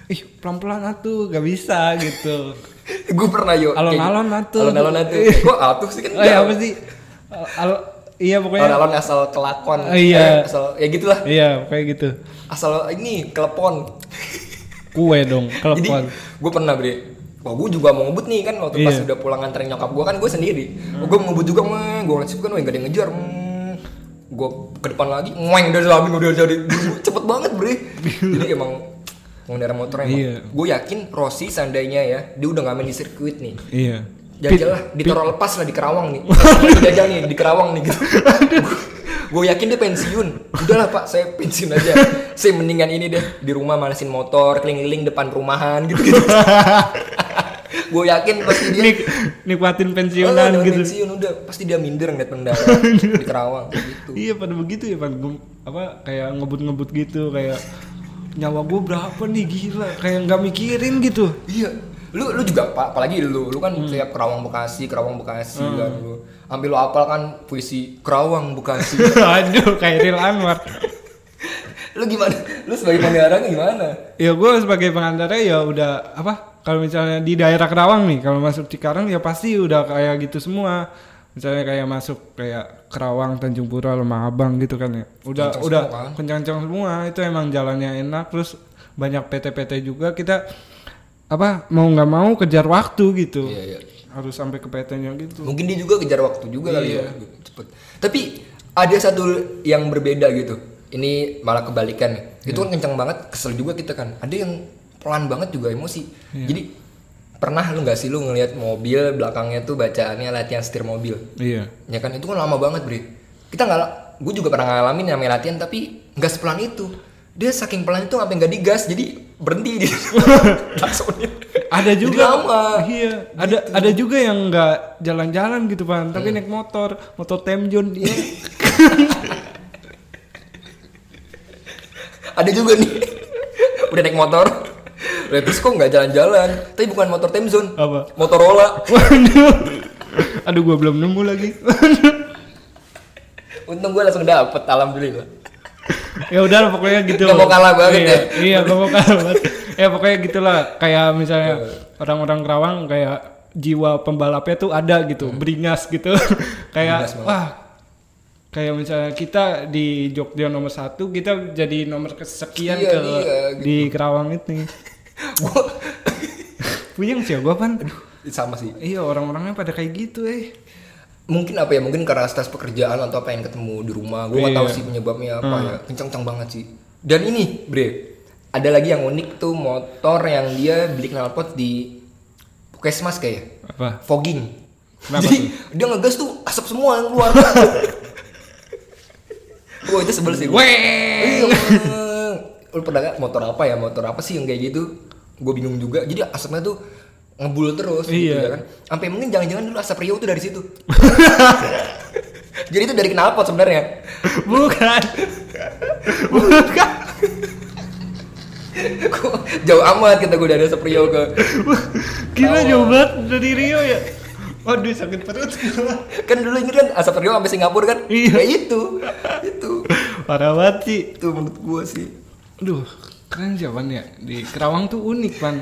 ih pelan-pelan atuh gak bisa gitu gue pernah yo kayak Alon-alon gitu. atuh. alon-alon atuh kok atuh sih kan oh ya apa sih Al- iya pokoknya alon-alon asal kelakon Oh, iya. Eh, asal ya gitulah iya kayak gitu asal ini kelepon kue dong Jadi kelepon gue pernah bre Wah gue juga mau ngebut nih kan waktu pas Iya. udah pulang nganterin nyokap gue kan gue sendiri. Gue mau ngebut juga mah gue ngeliat kan wah gak ada yang ngejar. Gue ke depan lagi, ngoeng dari samping udah jadi cepet banget bre. Jadi emang pengendara motor emang. Iya. Gue yakin Rossi seandainya ya dia udah main di sirkuit nih. iya Jajal lah, ditaro lepas lah di Kerawang nih. Jajal nih di Kerawang nih gitu. gue yakin dia pensiun. Udahlah pak, saya pensiun aja. Saya mendingan ini deh di rumah manasin motor, keliling-keliling depan rumahan gitu gitu. gue yakin pasti dia Nik nikmatin Oh, pensiunan udah gitu pensiun udah pasti dia minder ngeliat pengendara di Kerawang gitu. Iya pada begitu ya Gua- apa kayak ngebut-ngebut gitu kayak nyawa gue berapa nih gila kayak nggak mikirin gitu. Iya. Lu lu juga pak, apalagi lu, lu kan Hmm. kayak Kerawang Bekasi, Kerawang Bekasi kan lu. Ambil lu apal kan puisi Kerawang Bekasi. Aduh kayak Ril Anwar. lu gimana? Lu sebagai pengendara gimana? Ya gue sebagai pengantarnya ya udah apa kalau misalnya di daerah Kerawang nih kalau masuk Cikarang ya pasti udah kayak gitu semua. Misalnya kayak masuk kayak Kerawang, Tanjung Pura, Lemah Abang gitu kan ya. Udah Kencang udah semua kan? kencang-kencang semua. Itu emang jalannya enak terus banyak PT-PT juga kita apa mau nggak mau kejar waktu gitu. Iya, iya. Harus sampai ke PT-nya gitu. Mungkin dia juga kejar waktu juga kali Iya. ya. Cepet. Tapi ada satu yang berbeda gitu. Ini malah kebalikan. Itu kan kencang banget, kesel juga kita kan. Ada yang pelan banget juga emosi. Jadi pernah lu nggak sih lu ngelihat mobil belakangnya tuh bacaannya latihan setir mobil. Iya. Ya kan itu kan lama banget, Bre. Kita nggak gue juga pernah ngalamin namanya latihan tapi nggak sepelan itu. Dia saking pelan itu sampai nggak digas jadi berhenti dia. Ada Jadi juga lama. Iya, ada ada juga yang nggak jalan-jalan gitu, Pan, tapi naik motor, motor Temjon dia. ada juga nih udah naik motor terus kok nggak jalan-jalan tapi bukan motor Temzon Apa? Motorola Waduh. Aduh, gua belum nemu lagi. untung gue langsung dapet alhamdulillah ya udah pokoknya gitu. Nggak mau kalah banget iya, ya? Iya, nggak mau kalah banget. Ya pokoknya gitulah. Kayak misalnya orang-orang Kerawang kayak jiwa pembalapnya tuh ada gitu, beringas gitu. kayak Beringas wah kayak misalnya kita di Jogja nomor satu kita jadi nomor kesekian Iya, ke iya, gitu. di Kerawang itu. Gue puyeng sih gua pan. Sama sih. Iya orang-orangnya pada kayak gitu eh. Mungkin apa ya mungkin karena stres pekerjaan atau pengen ketemu di rumah gue nggak tahu Iya. sih penyebabnya apa ya. Kencang-kencang banget sih. Dan ini bre ada lagi yang unik tuh motor yang dia beli knalpot di puskesmas kayak apa? Fogging. Kenapa jadi dia ngegas tuh asap semua yang keluar Wah itu sebel sih. Gue Iya. Lu pernah gak motor apa ya? Motor apa sih yang kayak gitu? Gue bingung juga. Jadi asapnya tuh ngebul terus gitu Iya. ya kan? Sampai mungkin jangan-jangan dulu asap Rio tuh dari situ. Jadi itu dari knalpot sebenarnya. Bukan. Bukan. Kok jauh amat kita gue dari asap Rio ke Gila jauh banget dari Rio ya. Waduh sakit perut. kan dulu inget kan asap Rio sampai Singapura kan Iya. kayak itu itu Parah banget sih. itu menurut gue sih Aduh, keren sih Pan ya. Di Kerawang tuh unik Pan.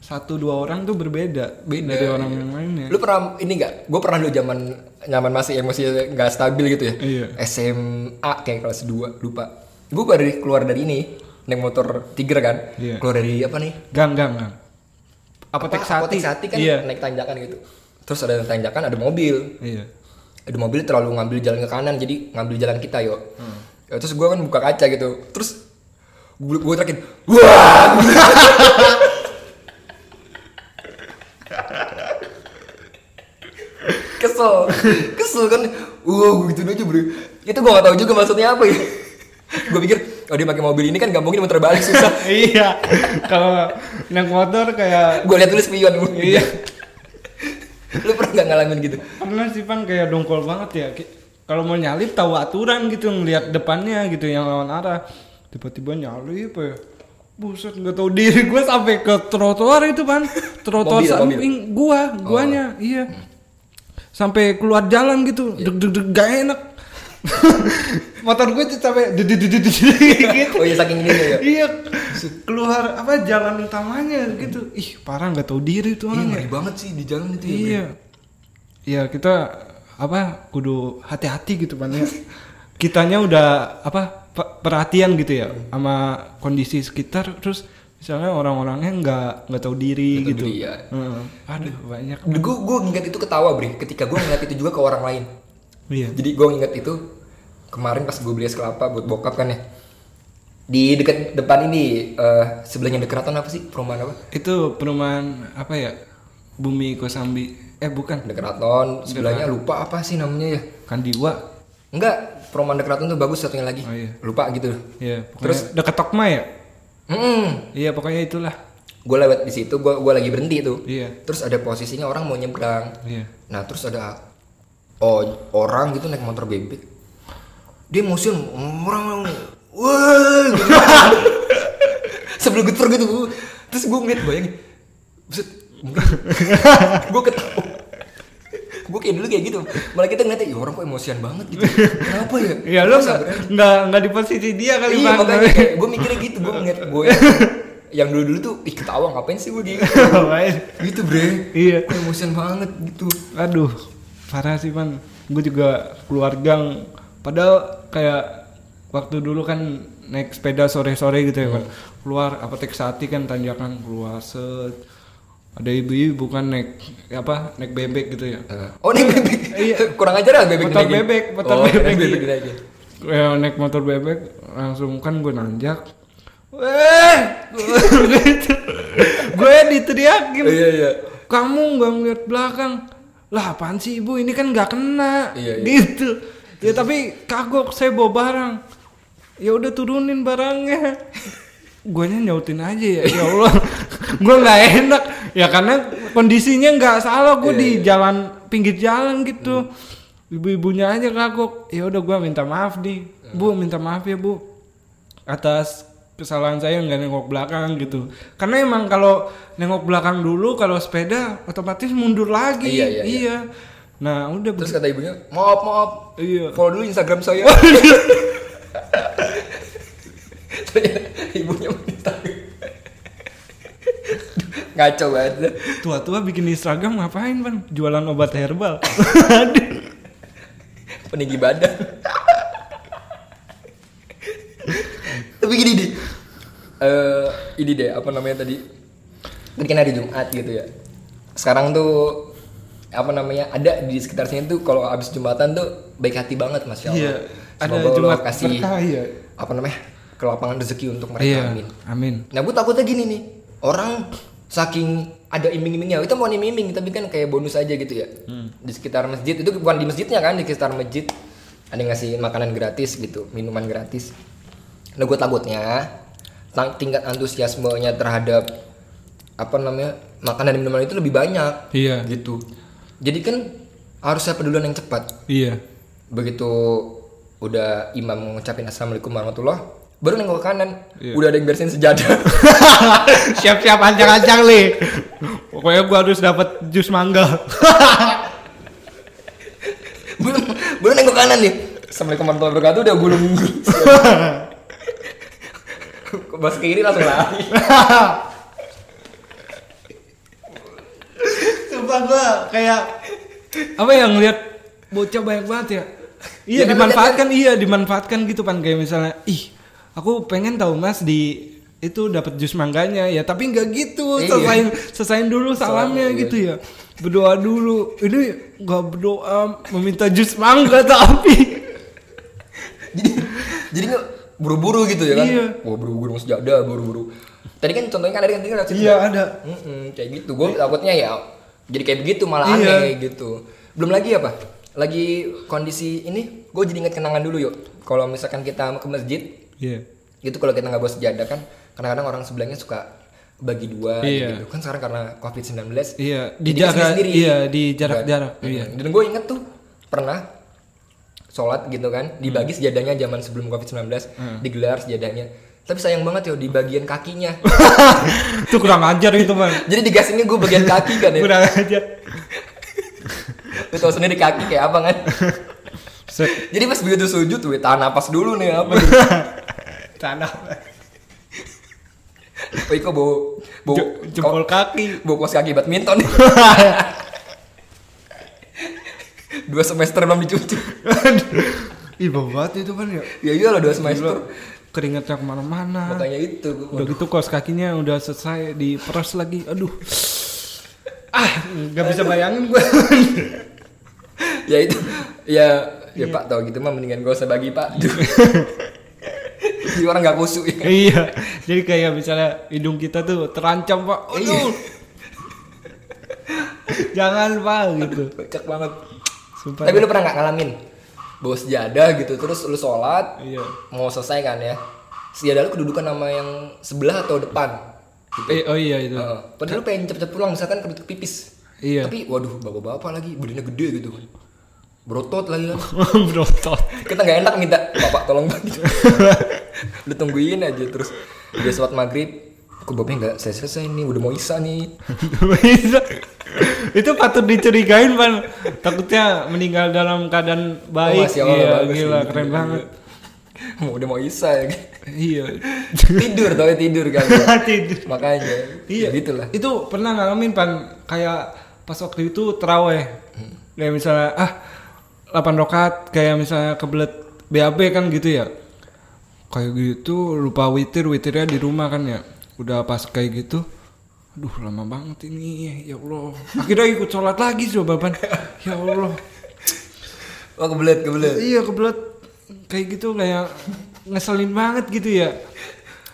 satu dua orang tuh berbeda Beda, dari orang iya. yang lainnya. Lu pernah ini nggak? Gue pernah dulu zaman nyaman masih emosi nggak stabil gitu ya. Iya. SMA kayak kelas 2 lupa. Gue baru keluar dari ini naik motor Tiger kan. Iya. Keluar dari apa nih? Gang gang gang. Apotek Apa, Sati. Apotek Sati kan Iya. naik tanjakan gitu. Terus ada tanjakan ada mobil. Iya. Ada mobil terlalu ngambil jalan ke kanan jadi ngambil jalan kita yo. Hmm. Ya, terus gue kan buka kaca gitu. Terus gue gue teriakin, wah. kesel kesel kan wah gue gitu aja bro itu gue gak tahu juga maksudnya apa ya gue pikir oh dia pakai mobil ini kan gak mungkin muter balik susah iya. Kalau naik motor kayak gue lihat dulu spion Iya. Lu pernah gak ngalamin gitu pernah sih pan kayak dongkol banget ya. Kalau mau nyalip tahu aturan gitu ngelihat depannya gitu yang lawan arah. Tiba-tiba nyalip ya. Buset nggak tahu diri gue sampai ke trotoar itu pan. Trotoar samping gua, guanya, iya. Sampai keluar jalan gitu, deg deg deg gak enak. Motor gue tuh sampai gitu. oh iya saking ini ya Iya, keluar apa jalan utamanya gitu. Ih, parah nggak tahu diri tuh Iya orang. ngeri banget sih di jalan itu ya. Iya. Iya, kita apa kudu hati-hati gitu ya. Kitanya udah apa pe- perhatian gitu ya sama kondisi sekitar terus misalnya orang-orangnya nggak nggak tahu diri tahu gitu. diri, ya. Heeh. Aduh, banyak. gue gue ingat itu ketawa bre ketika gue ngeliat itu juga ke orang lain Iya. jadi gue ingat itu kemarin pas gue beli es kelapa buat bokap kan ya di dekat depan ini eh, sebelahnya dekeraton apa sih perumahan apa Itu perumahan apa ya? Bumi Kosambi. Eh, bukan. dekeraton sebelahnya lupa apa sih namanya ya Kandiwa. enggak perumahan dekeraton tuh bagus satunya lagi Oh, iya. lupa gitu Iya, pokoknya Terus? dekat Tokma ya? hmm Iya, pokoknya itulah. gue lewat di situ gue gue lagi berhenti tuh Iya. terus ada posisinya orang mau nyebrang Iya. Nah terus ada oh, orang gitu naik motor bebek Dia motion orang Wah gitu. Sebelum geter gitu Terus gue ngeliat bayangin. Buset mungkin Gue ketawa. Gue kayak dulu kayak gitu. Malah kita ngeliatnya Ya orang kok emosian banget gitu. Kenapa ya? Iya, lu Kok nggak nggak di posisi dia kali Iya Bang. makanya gue mikirnya gitu. Gue ngeliat gue yang dulu-dulu tuh Ih ketawa ngapain sih gue gitu? Gitu bre. Iya. Emosian banget gitu. Aduh, parah sih man. Gue juga keluar gang. Padahal kayak waktu dulu kan naik sepeda sore-sore gitu ya kan. Keluar apotek sati kan tanjakan keluar set. Ada ibu-ibu bukan naik apa naik bebek gitu ya. Oh ini bebek. Iya. Kurang ajar lah bebek Motor dinaikin. bebek, motor oh, bebek, bebek dinaikin. Ya, naik motor bebek langsung kan gue nanjak. Weh, gitu. gue diteriakin. Iya iya. kamu nggak ngeliat belakang lah apaan sih ibu? Ini kan nggak kena. Iya, iya. gitu. Ya tapi kagok saya bawa barang. Ya udah turunin barangnya. Guanya nyautin aja ya ya Allah. Gue nggak enak. Ya karena kondisinya nggak salah. Gue Iya, di jalan pinggir jalan gitu. Ibu-ibunya aja kagok. Ya udah gue minta maaf nih. Bu minta maaf ya bu. Atas kesalahan saya nggak nengok belakang gitu karena emang kalau nengok belakang dulu kalau sepeda otomatis mundur lagi Iya, iya, iya. nah udah Terus kata ibunya, maaf maaf. Iya. Follow dulu Instagram saya. Ibunya minta. Ngaco banget. tua-tua bikin Instagram ngapain bang jualan obat herbal Peninggi badan. Tapi gini deh. Eh, ini deh apa namanya tadi? Kan hari Jumat gitu ya. Sekarang tuh apa namanya ada di sekitar sini tuh kalau abis jumatan tuh baik hati banget masya Allah. Iya, ada Semoga Allah Jumat kasih berkah, iya. apa namanya kelapangan rezeki untuk mereka iya amin. amin Nah gue takutnya gini nih orang saking ada iming-imingnya itu mau iming tapi kan kayak bonus aja gitu ya Hmm. di sekitar masjid itu bukan di masjidnya kan di sekitar masjid ada yang ngasih makanan gratis gitu minuman gratis gue takutnya tingkat antusiasmenya terhadap apa namanya makanan dan minuman itu lebih banyak. Iya. Gitu. Jadi kan harus saya pedulian yang cepat. Iya. Begitu udah imam ngucapin assalamualaikum warahmatullah baru nengok ke kanan. Iya. udah ada yang bersihin sejadah. Siap-siap ancang-ancang nih. Pokoknya gua harus dapat jus mangga. Belum belum nengok kanan nih. Assalamualaikum warahmatullahi wabarakatuh udah gulung ke kiri langsung lari? Gua kayak apa yang lihat bocah banyak banget ya. Iya Ya, kan dimanfaatkan iya dimanfaatkan gitu pan kayak misalnya ih aku pengen tahu mas di itu dapat jus mangganya. Ya tapi nggak gitu Iya. selesain selesain dulu salamnya Salam, gitu ya. Berdoa dulu. Ini nggak berdoa meminta jus mangga tapi jadi jadi nggak buru-buru gitu ya kan? Iya. oh buru-buru masih ada buru-buru. Tadi kan contohnya kan ada kan tadi iya ada. Mm-mm, kayak gitu. Gue takutnya ya jadi kayak begitu malah Iya. aneh gitu. Belum lagi apa? Lagi kondisi ini gue jadi inget kenangan dulu yuk. Kalau misalkan kita ke masjid iya. itu kalau kita nggak bawa sejadah kan kadang-kadang orang sebelahnya suka bagi dua Iya. gitu. Kan sekarang karena covid 19 iya dijaga sendiri-sendiri. iya di jarak-jarak Mm. iya. Dan gue inget tuh pernah sholat gitu kan dibagi sejadahnya zaman sebelum covid 19 Hmm. digelar sejadahnya. Tapi sayang banget yo di bagian kakinya. Itu kurang ajar itu man jadi digas ini gue bagian kaki kan ya. Kurang ajar. Lu tau sendiri kaki kayak apa kan? Jadi pas begitu sujud tuh tahan napas dulu nih apa? Tanah oh kok bau bau Je- jempol kaki. bau kos kaki badminton dua semester belum dicuci. Ih bau banget itu kan ya. Ya iya lah dua semester. Keringatnya ke mana-mana. Makanya itu udah gitu kos kakinya udah selesai diperas lagi. Aduh. Ah nggak bisa bayangin gue ya itu. Ya ya Iya. pak tau gitu mah mendingan gak usah bagi pak. Jadi orang nggak kusuk ya. Iya. Jadi kayak misalnya hidung kita tuh terancam pak. Aduh. Jangan pak gitu. Kocak banget sumpah tapi lu pernah nggak ngalamin? Bawa sejadah gitu terus lu sholat iya. mau selesai kan ya? Sejadah lu kedudukan sama yang sebelah atau depan? Gitu. eh, oh iya itu. Heeh. padahal lu pengen cepet-cepet pulang misalkan kebetul pipis. Iya. Tapi waduh bapak-bapak lagi badannya gede gitu. Kan berotot lagi kan. Berotot kita nggak enak minta bapak tolong bantu. Lu tungguin aja terus. Udah sholat maghrib kok bapaknya nggak selesai selesai nih? Udah mau isa nih. Itu patut dicurigain pan takutnya meninggal dalam keadaan baik. Masya Allah, iya bagus gila sih. keren banget. Mau udah mau isa ya. Iya. Tidur tau ya tidur kan. Tidur. makanya. Iya, ya gitulah. Itu pernah ngalamin pan kayak pas waktu itu teraweh. Kayak misalnya ah 8 rokat kayak misalnya kebelet BAB kan gitu ya. Kayak gitu lupa witir witirnya di rumah kan ya. Udah pas kayak gitu. Aduh lama banget ini ya Allah. Akhirnya ikut sholat lagi coba pan. Ya Allah. oh kebelet kebelet Iya kebelet kayak gitu kayak ngeselin banget gitu ya.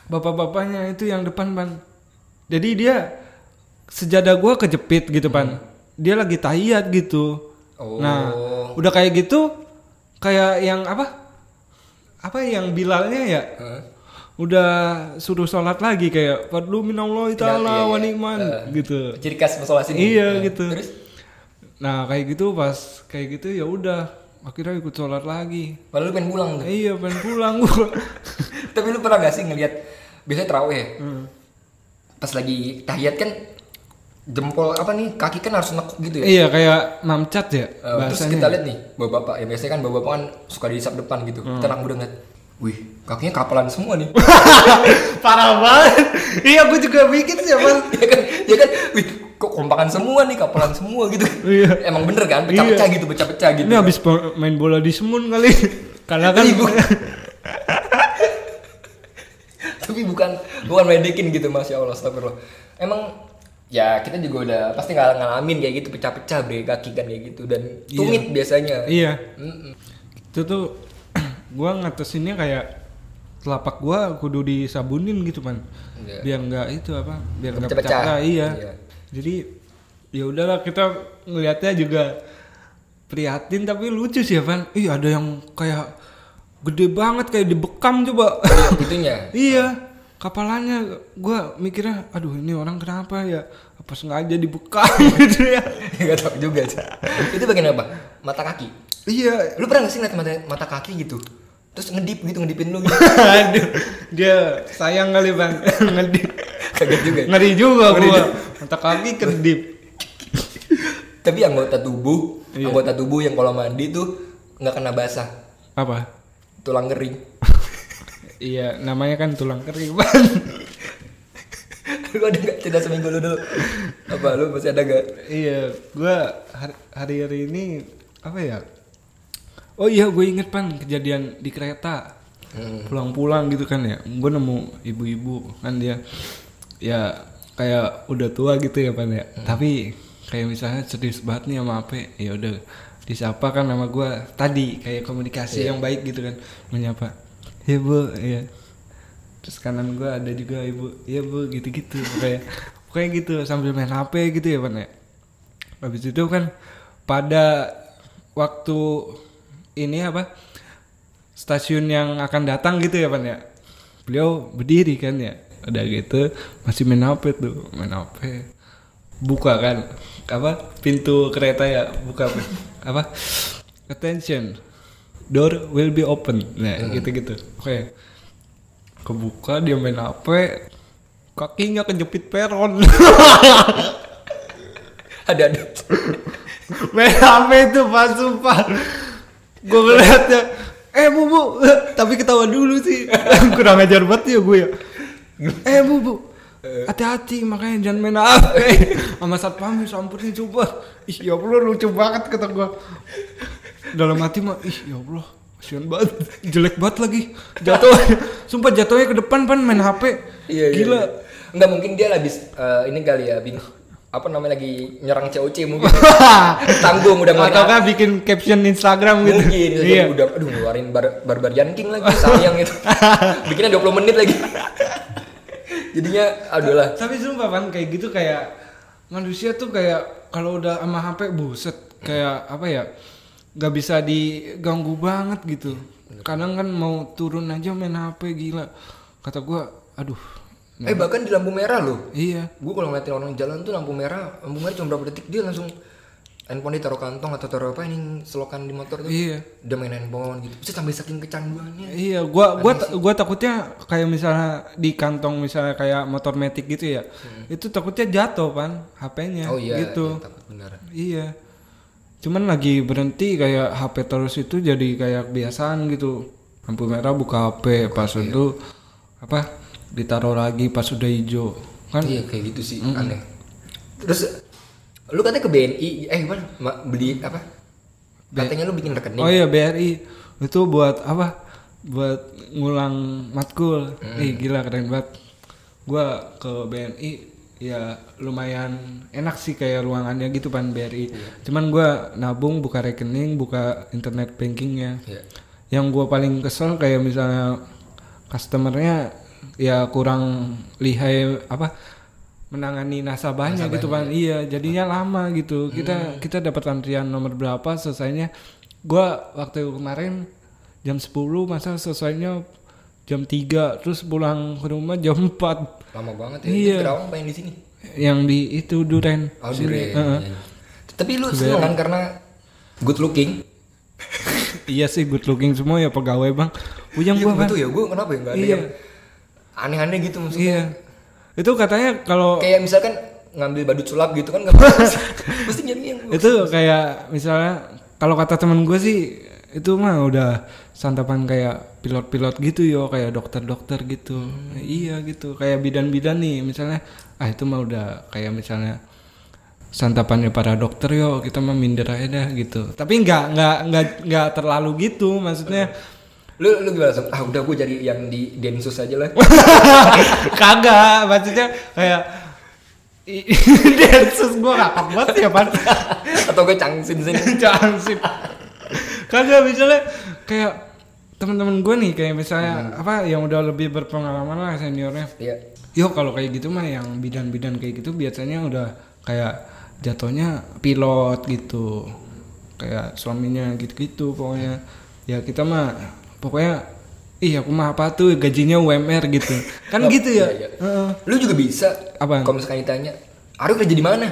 Bapak-bapaknya itu yang depan pan. Jadi dia sejadah gua kejepit gitu pan. Dia lagi tahiyat gitu. oh Nah, udah kayak gitu kayak yang apa? Apa yang bilalnya ya? Hah? Udah suruh sholat lagi kayak fadlu minallahi Iya, ta'ala iya, wa iya. ni'man Eh, gitu. ciri khas masalah sini Iya, Nah, gitu. terus Nah, kayak gitu pas kayak gitu ya udah akhirnya ikut sholat lagi. malah lu pengen pulang tuh Iya, pengen pulang gua. tapi lu pernah gak sih ngelihat biasanya terawih ya? Hmm. pas lagi tahiyat kan jempol apa nih kaki kan harus nekuk gitu ya Iya kayak mamcat ya Eh, terus kita lihat nih bapak-bapak ya biasanya kan bapak-bapak kan suka di sap depan gitu Hmm. kita ngeliat wih kakinya kapalan semua nih Parah banget. iya gue juga mikir sih Bang. ya kan ya kan wih kok kompakan semua nih kapalan semua gitu Iya. emang bener kan pecah-pecah gitu pecah-pecah gitu Ini habis po- main bola di Semun kali. Karena kan Ibu. tapi bukan bukan medekin gitu masya allah astagfirullah emang ya kita juga udah pasti nggak ngalamin kayak gitu pecah-pecah bre kaki kan kayak gitu dan tumit biasanya iya. Mm-mm. Itu tuh gua ngatesinnya kayak telapak gua kudu disabunin gitu man. Iya. Biar nggak itu apa? Biar nggak Pecah-pecah. pecah. Iya. Iya. Jadi ya udahlah kita ngelihatnya juga prihatin tapi lucu sih ya Van. Ih ada yang kayak gede banget kayak dibekam coba. Iya, itunya Iya, kapalannya gua mikirnya, aduh ini orang kenapa ya? Apa sengaja dibekam gitu ya? nggak tahu juga itu bagian apa mata kaki iya. lu pernah nggak sih ngeliat mata mata kaki gitu terus ngedip gitu ngedipin lu gitu aduh, dia sayang kali bang, ngedip. kaget juga ya? Ngeri juga Ngeri gua. Mata kaki kedip. tapi anggota tubuh Iya. anggota tubuh yang kalau mandi tuh nggak kena basah Apa? tulang kering Iya, namanya kan tulang kering bang. lu ada nggak cerita seminggu lu dulu apa lu masih ada gak iya gua hari hari ini apa ya oh iya gue inget pan kejadian di kereta. Hmm. pulang-pulang gitu kan ya gue nemu ibu-ibu kan dia. Ya kayak udah tua gitu ya pan ya. Tapi kayak misalnya serius banget nih sama apa ya udah disapa kan sama gue tadi kayak komunikasi yang baik gitu kan menyapa. Ya bu ya terus kanan gue ada juga ibu ya bu gitu-gitu kayak kayak gitu sambil main hp gitu ya pan ya. Habis itu kan pada waktu ini apa stasiun yang akan datang gitu ya pan ya? Beliau berdiri kan ya? Udah gitu masih main HP tuh main HP buka kan apa pintu kereta ya buka apa, apa attention door will be open. Nah gitu gitu oke. Kebuka dia main HP kakinya kejepit peron. Ada ada main HP itu pas sumpah gue ngeliatnya eh bu bu. Tapi ketawa dulu sih. Kurang ajar banget ya gue ya? Eh bu bu. Hati-hati makanya jangan main HP sama satpam samperin coba. Ih ya Allah lucu banget kata gue dalam hati mah ih ya Allah kasihan banget. Jelek banget lagi. Jatuh sumpah jatuhnya ke depan pan main HP iya, iya, gila. iya. nggak mungkin dia habis eh, ini kali ya bing apa namanya lagi nyerang COC mungkin. Tanggung udah atau kan bikin caption Instagram gitu? Mungkin iya. udah aduh ngeluarin bar barbarian king lagi sayang gitu bikinnya 20 menit lagi. Jadinya aduh lah Tapi sumpah pan kayak gitu kayak manusia tuh kayak kalau udah sama HP buset. Kayak apa ya nggak bisa diganggu banget gitu. Kadang kan mau turun aja main HP gila. Kata gua, aduh. Eh bahkan di lampu merah loh Iya. gue kalau ngeliatin orang jalan tuh lampu merah lampu merah cuma berapa detik dia langsung handphone ditaruh kantong atau taruh apa ini selokan di motor tuh Iya. udah main handphone gitu bisa sampai saking kecanduannya Iya, gua gua gua takutnya kayak misalnya di kantong misalnya kayak motor metik gitu ya. Itu takutnya jatuh pan HP-nya oh iya gitu. iya, takut benar Iya. Cuman lagi berhenti kayak HP terus itu jadi kayak kebiasaan gitu. Lampu merah buka HP pas itu apa ditaruh lagi pas udah hijau kan? Iya kayak gitu sih aneh. Terus lu katanya ke BNI eh gimana Ma- beli apa? Katanya lu bikin rekening. Oh iya BRI itu buat apa? Buat ngulang matkul. Ih gila keren banget. Gua ke BNI ya lumayan enak sih kayak ruangannya gitu pan BRI cuman gua nabung buka rekening buka internet bankingnya. Iya. yang gua paling kesel kayak misalnya customernya ya kurang lihai apa menangani nasabahnya gitu kan iya. Jadinya lama gitu. Kita kita dapat antrian nomor berapa selesainya. Gua waktu kemarin jam 10 masa selesainya jam 3 terus pulang ke rumah jam 4 lama banget ya. Iya. Itu Kerawang pengen di sini? Yang di itu Duren. Oh. Duren. Iya. tapi lu seneng kan karena good looking? Iya sih good looking semua ya pegawai bang. Puyeng iya gua kan ya. Gue kenapa ya? Nggak ada Iya. yang aneh-aneh gitu maksudnya. Iya. Itu katanya kalau kayak misalkan ngambil badut sulap gitu kan nggak mesti mesti nyari yang itu kayak misalnya kalau kata temen gue sih itu mah udah santapan kayak pilot-pilot gitu yo kayak dokter-dokter gitu. Iya gitu kayak bidan-bidan nih misalnya ah itu mah udah kayak misalnya santapannya para dokter yo kita mah minder aja dah gitu. Tapi nggak nggak nggak nggak terlalu gitu maksudnya lu lu gimana Sob? ah udah gue jadi yang di Densus aja lah kagak maksudnya kayak Densus gue kakak banget ya pan atau gue cangsin sini Jangan sih. Kagak misalnya kayak teman-teman gue nih kayak misalnya apa yang udah lebih berpengalaman lah seniornya. iya Yo kalau kayak gitu mah yang bidan-bidan kayak gitu biasanya udah kayak jatuhnya pilot gitu. Kayak suaminya gitu-gitu pokoknya. Ya kita mah pokoknya Ih aku mah apa tuh gajinya UMR gitu. Kan Oh, gitu ya? iya, iya. Heeh. lu juga bisa. Apaan? kalau misalkan ditanya Arif kerja di mana?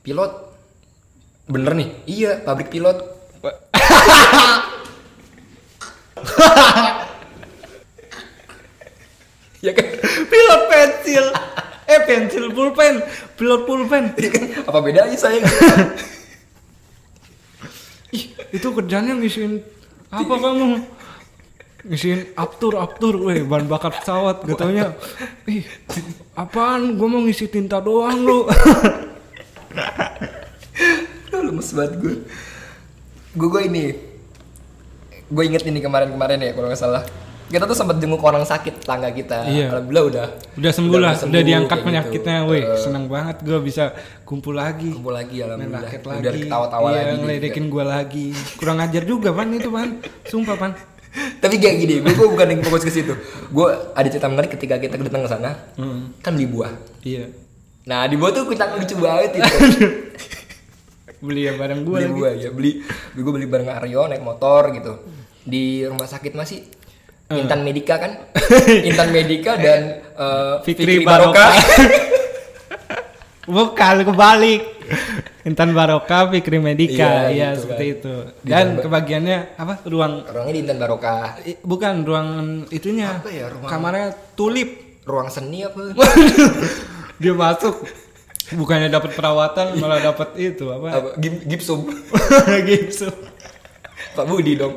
Pilot. Bener nih. Iya pabrik pilot. Ya kan? Pilot pensil. Eh pensil pulpen. Pilot pulpen. Iya kan? apa bedanya saya? Ih, itu kerjanya ngisiin apa kamu? Ngisiin aptur aptur weh bahan bakar pesawat. Gak taunya ih apaan? Gue mau ngisi tinta doang lu. Lemes banget gue gue gue ini gue inget ini kemarin-kemarin ya kalau nggak salah. Kita tuh sempat jenguk orang sakit tetangga kita. Iya. alhamdulillah udah. Udah sembuh lah sembuh, udah diangkat kayak penyakitnya gitu. weh Eh, seneng banget gue bisa kumpul lagi. Kumpul lagi alhamdulillah. udah ketawa-tawa iya, lagi. gitu ngeledekin gue lagi. Kurang ajar juga pan itu pan. Sumpah pan tapi kayak gini gue, gue bukan yang fokus ke situ. Gue ada cerita menarik ketika kita datang ke sana Hmm. kan beli buah. Iya. Nah di buah tuh kita lucu banget itu beli ya barang gue beli lagi. buah ya beli. Gue beli bareng Aryo naik motor gitu. Di rumah sakit masih? Eh. Intan Medika kan? Intan Medika dan eh, Fikri Fikri, Baroka bukan kebalik Intan Baroka Fikri Medika Iya, iya gitu seperti kan. itu. Dan kebagiannya apa? Ruang orangnya di Intan Baroka. I- bukan ruang itunya. Apa ya, ruang- kamarnya tulip. Ruang seni apa? Dia masuk. Bukannya dapat perawatan malah dapat itu apa? Apa? Gip- gipsum. Gitu Pak Budi dong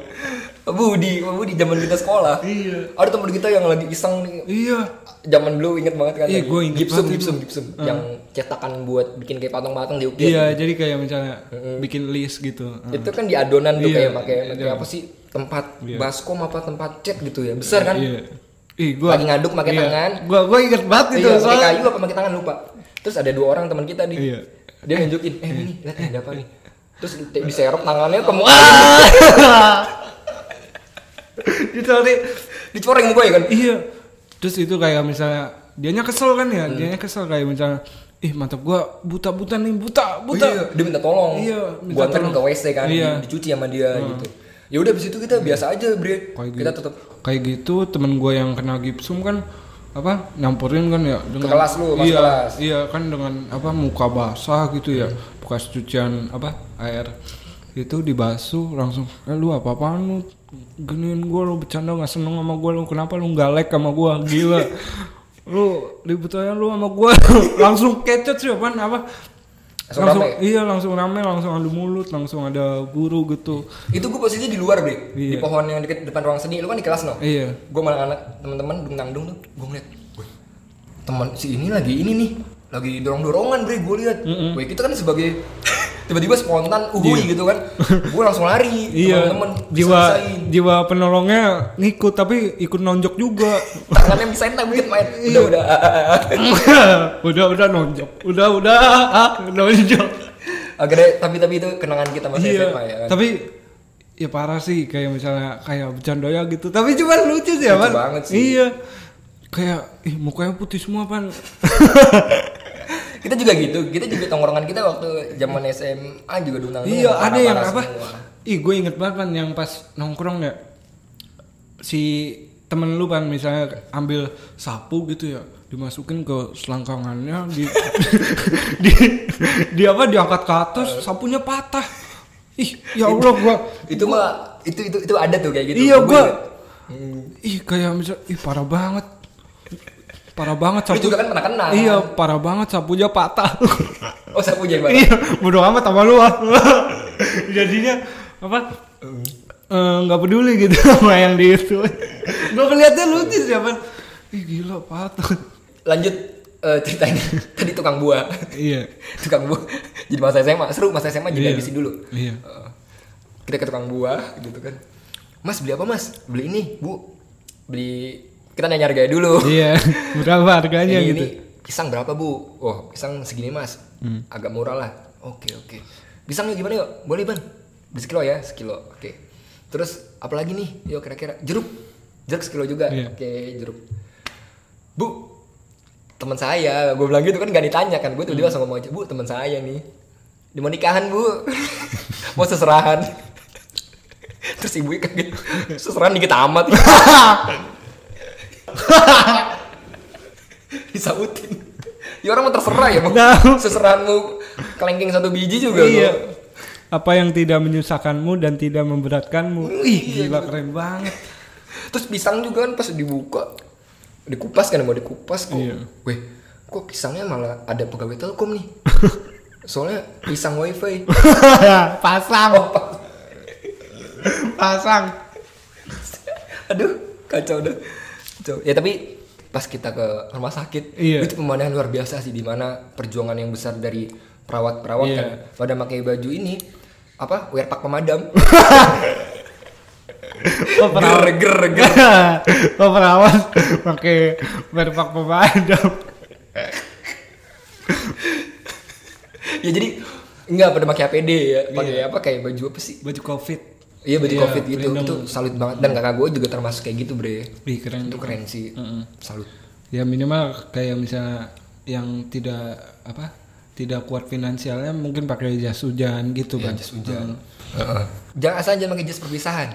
Budi Pak Budi zaman kita sekolah. Iya. ada teman kita yang lagi iseng nih. Iya. Zaman dulu inget banget kan Iya, gua inget gipsum banget gipsum gipsum yang cetakan buat bikin kayak patung-patung di ukir iya jadi kayak misalnya bikin list gitu. Itu kan di adonan tuh Iya, kayak pakai pakai iya. apa sih tempat Iya. baskom apa tempat cat gitu ya besar kan? Iya. Ih gua lagi ngaduk pakai iya. tangan. Gua gua inget banget itu iya pakai soalnya kayu apa pakai tangan lupa. Terus ada dua orang teman kita nih. Iya. dia nunjukin eh ini lihat ada apa nih? Terus di- diserok tangannya ke ditarik dicoreng mukanya kan iya terus itu kayak misalnya dianya kesel kan ya dianya kesel kayak misalnya ih mantap gua buta buta nih buta Oh buta iya, dia minta tolong. Iya, minta Gua anterin ke. WC kan, Iya. di- dicuci sama dia gitu. Ya udah abis itu kita biasa aja, Bre. Kayak kita gitu. tetap kayak gitu temen gue yang kena gipsum kan apa nyampurin kan ya dengan kelas lu, masuk iya, kelas. iya kan dengan apa muka basah gitu ya bekas cucian apa air itu dibasuh langsung eh lu apa apaan lu giniin gue lu bercanda nggak seneng sama gue lu kenapa lu nggak like sama gue gila lu ribut aja lu sama gue langsung kecet sih apaan apa Langsung langsung rame? iya langsung rame langsung adu mulut langsung ada guru gitu itu gue posisinya di luar, Bre. Di Iya. pohon yang deket depan ruang seni. Lu kan di kelas no. iya Gue malah anak teman-teman dung dung tuh, gue ngeliat, "Wih, teman si ini lagi ini nih, lagi dorong-dorongan, Bre. Gue lihat. Wih, kita kan sebagai tiba-tiba spontan, uhui gitu kan. Gue langsung lari, Iya, teman-teman jiwa bisa-bisain. jiwa penolongnya ngikut tapi ikut nonjok juga. tangannya misain tak bikin main. Iya. Udah udah. udah udah nonjok, udah udah ah, nonjok. Akhirnya tapi tapi itu kenangan kita masa iya, SMA ya kan. tapi ya parah sih kayak misalnya kayak bercanda ya gitu. Tapi cuma lucu sih, Lucu Pan. banget sih. Iya. Kayak ih mukanya putih semua, Pan. kita juga gitu kita juga tongkrongan kita waktu zaman SMA juga diundang iya, ada yang apa? Ih, gue inget banget Pan yang pas nongkrong ya. Si temen lu pan misalnya ambil sapu gitu ya dimasukin ke selangkangannya di di, di apa diangkat ke atas sapunya patah ih ya allah gua itu mah itu itu itu ada tuh kayak gitu iya Gua gua inget. ih kayak misal ih parah banget parah banget lu sapu. juga kan pernah kena iya parah banget sapunya patah. Oh sapu jabat iya bodo amat sama lu jadinya apa? Eh, nggak peduli gitu sama yang di itu. Gue ngeliatnya lucu sih apa ih gila patah. Lanjut eh, ceritanya. Tadi tukang buah. Iya. Tukang buah. Jadi masa SMA seru masa SMA Iya. jadi habis dulu. Iya. Eh, kita ke tukang buah gitu kan. Mas beli apa mas? Beli ini bu. Beli kita nanya harganya dulu. Iya berapa harganya ini, gitu? ini pisang berapa bu? Oh pisang segini mas. Hmm. agak murah lah. Oke oke. Pisangnya gimana yuk? Boleh ban beli sekilo ya sekilo. Oke. Terus apalagi nih? Yuk kira-kira. Jeruk. Jeruk sekilo juga. Iya. oke jeruk. Bu teman saya gue bilang gitu kan gak ditanya kan. Gue Hmm. tiba-tiba langsung ngomong aja bu teman saya nih. Di mau nikahan bu? Mau seserahan. Terus ibunya kaget seserahan dikit amat disautin. Ya orang mau terserah ya mau Tahu. seserahanmu kelengking satu biji juga iya. Lo. apa yang tidak menyusahkanmu dan tidak memberatkanmu? Ih gila keren banget. Terus pisang juga kan pas dibuka dikupas kan mau dikupas kok. Iya. weh kok pisangnya malah ada pegawai telkom nih? Soalnya pisang wifi. Pasang. Oh, pa- pasang. Aduh, kacau dah. Kacau. Ya tapi pas kita ke rumah sakit, Iya. itu pemandangan luar biasa sih di mana perjuangan yang besar dari perawat-perawat Iya. kan pada pakai baju ini apa wear pack pemadam Oh, perawat. ger ger ger oh, perawat pakai berpak pemadam. ya jadi nggak pada pakai APD ya pakai apa kayak baju apa sih Baju covid. Iya baju Iya, covid pelindung. itu salut banget dan kakak gue juga termasuk kayak gitu bre Wih keren itu keren sih salut Ya minimal kayak misalnya yang tidak apa tidak kuat finansialnya mungkin pakai jas hujan gitu ya kan. jas hujan Heeh. jangan asal jangan pakai jas perpisahan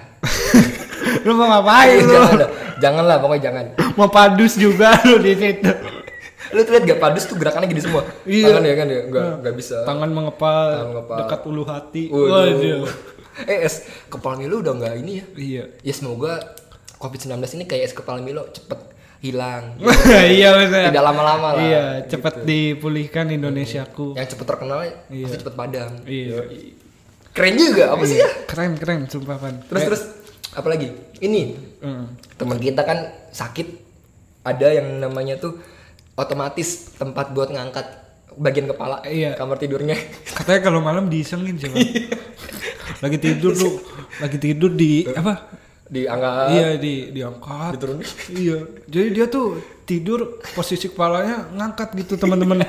Lu mau ngapain lu? jangan lah jangan lah pokoknya jangan Mau padus juga lu di situ. lu tuh gak padus tuh gerakannya gini semua Iya. tangan ya kan ya nggak nggak bisa Tangan mengepal, Tangan mengepal. dekat ulu hati. Waduh. Eh es kepala Milo udah nggak ini ya Iya. ya semoga covid 19 ini kayak es kepala Milo cepet hilang iya benar. tidak lama-lama lah Iya, cepat dipulihkan Indonesiaku. yang cepet terkenal Iya. pasti cepet padam Iya. keren juga apa sih ya Keren keren sumpah Pan. terus terus apa lagi ini Heeh. teman kita kan sakit ada yang namanya tuh otomatis tempat buat ngangkat bagian kepala Iya. kamar tidurnya Katanya kalau malam diisengin siapa? lagi tidur lu, lagi tidur di apa? diangkat iya di diangkat. diturunin Iya. Jadi dia tuh tidur posisi kepalanya ngangkat gitu teman-teman.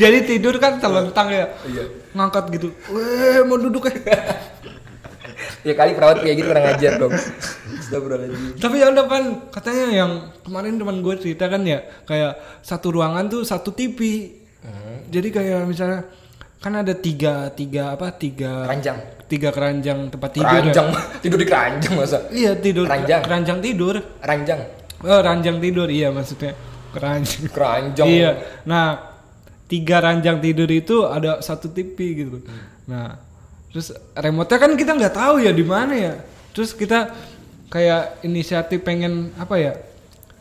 Jadi tidur kan telentang ya. Iya. Ngangkat gitu. Weh, mau duduk ya. ya kali perawat kayak gitu kurang ajar dong Tapi ya udah pan, katanya yang kemarin teman gue cerita kan ya, kayak satu ruangan tuh satu TV. Jadi kayak misalnya kan ada tiga tiga apa tiga keranjang tiga keranjang tempat tidur ya. keranjang tidur di keranjang masa Iya tidur Keranjang. keranjang tidur. ranjang Oh ranjang tidur iya maksudnya keranjang. keranjang Iya. Nah, tiga ranjang tidur itu ada satu TV gitu. Nah, terus remote-nya kan kita nggak tahu ya di mana ya. Terus kita kayak inisiatif pengen apa ya?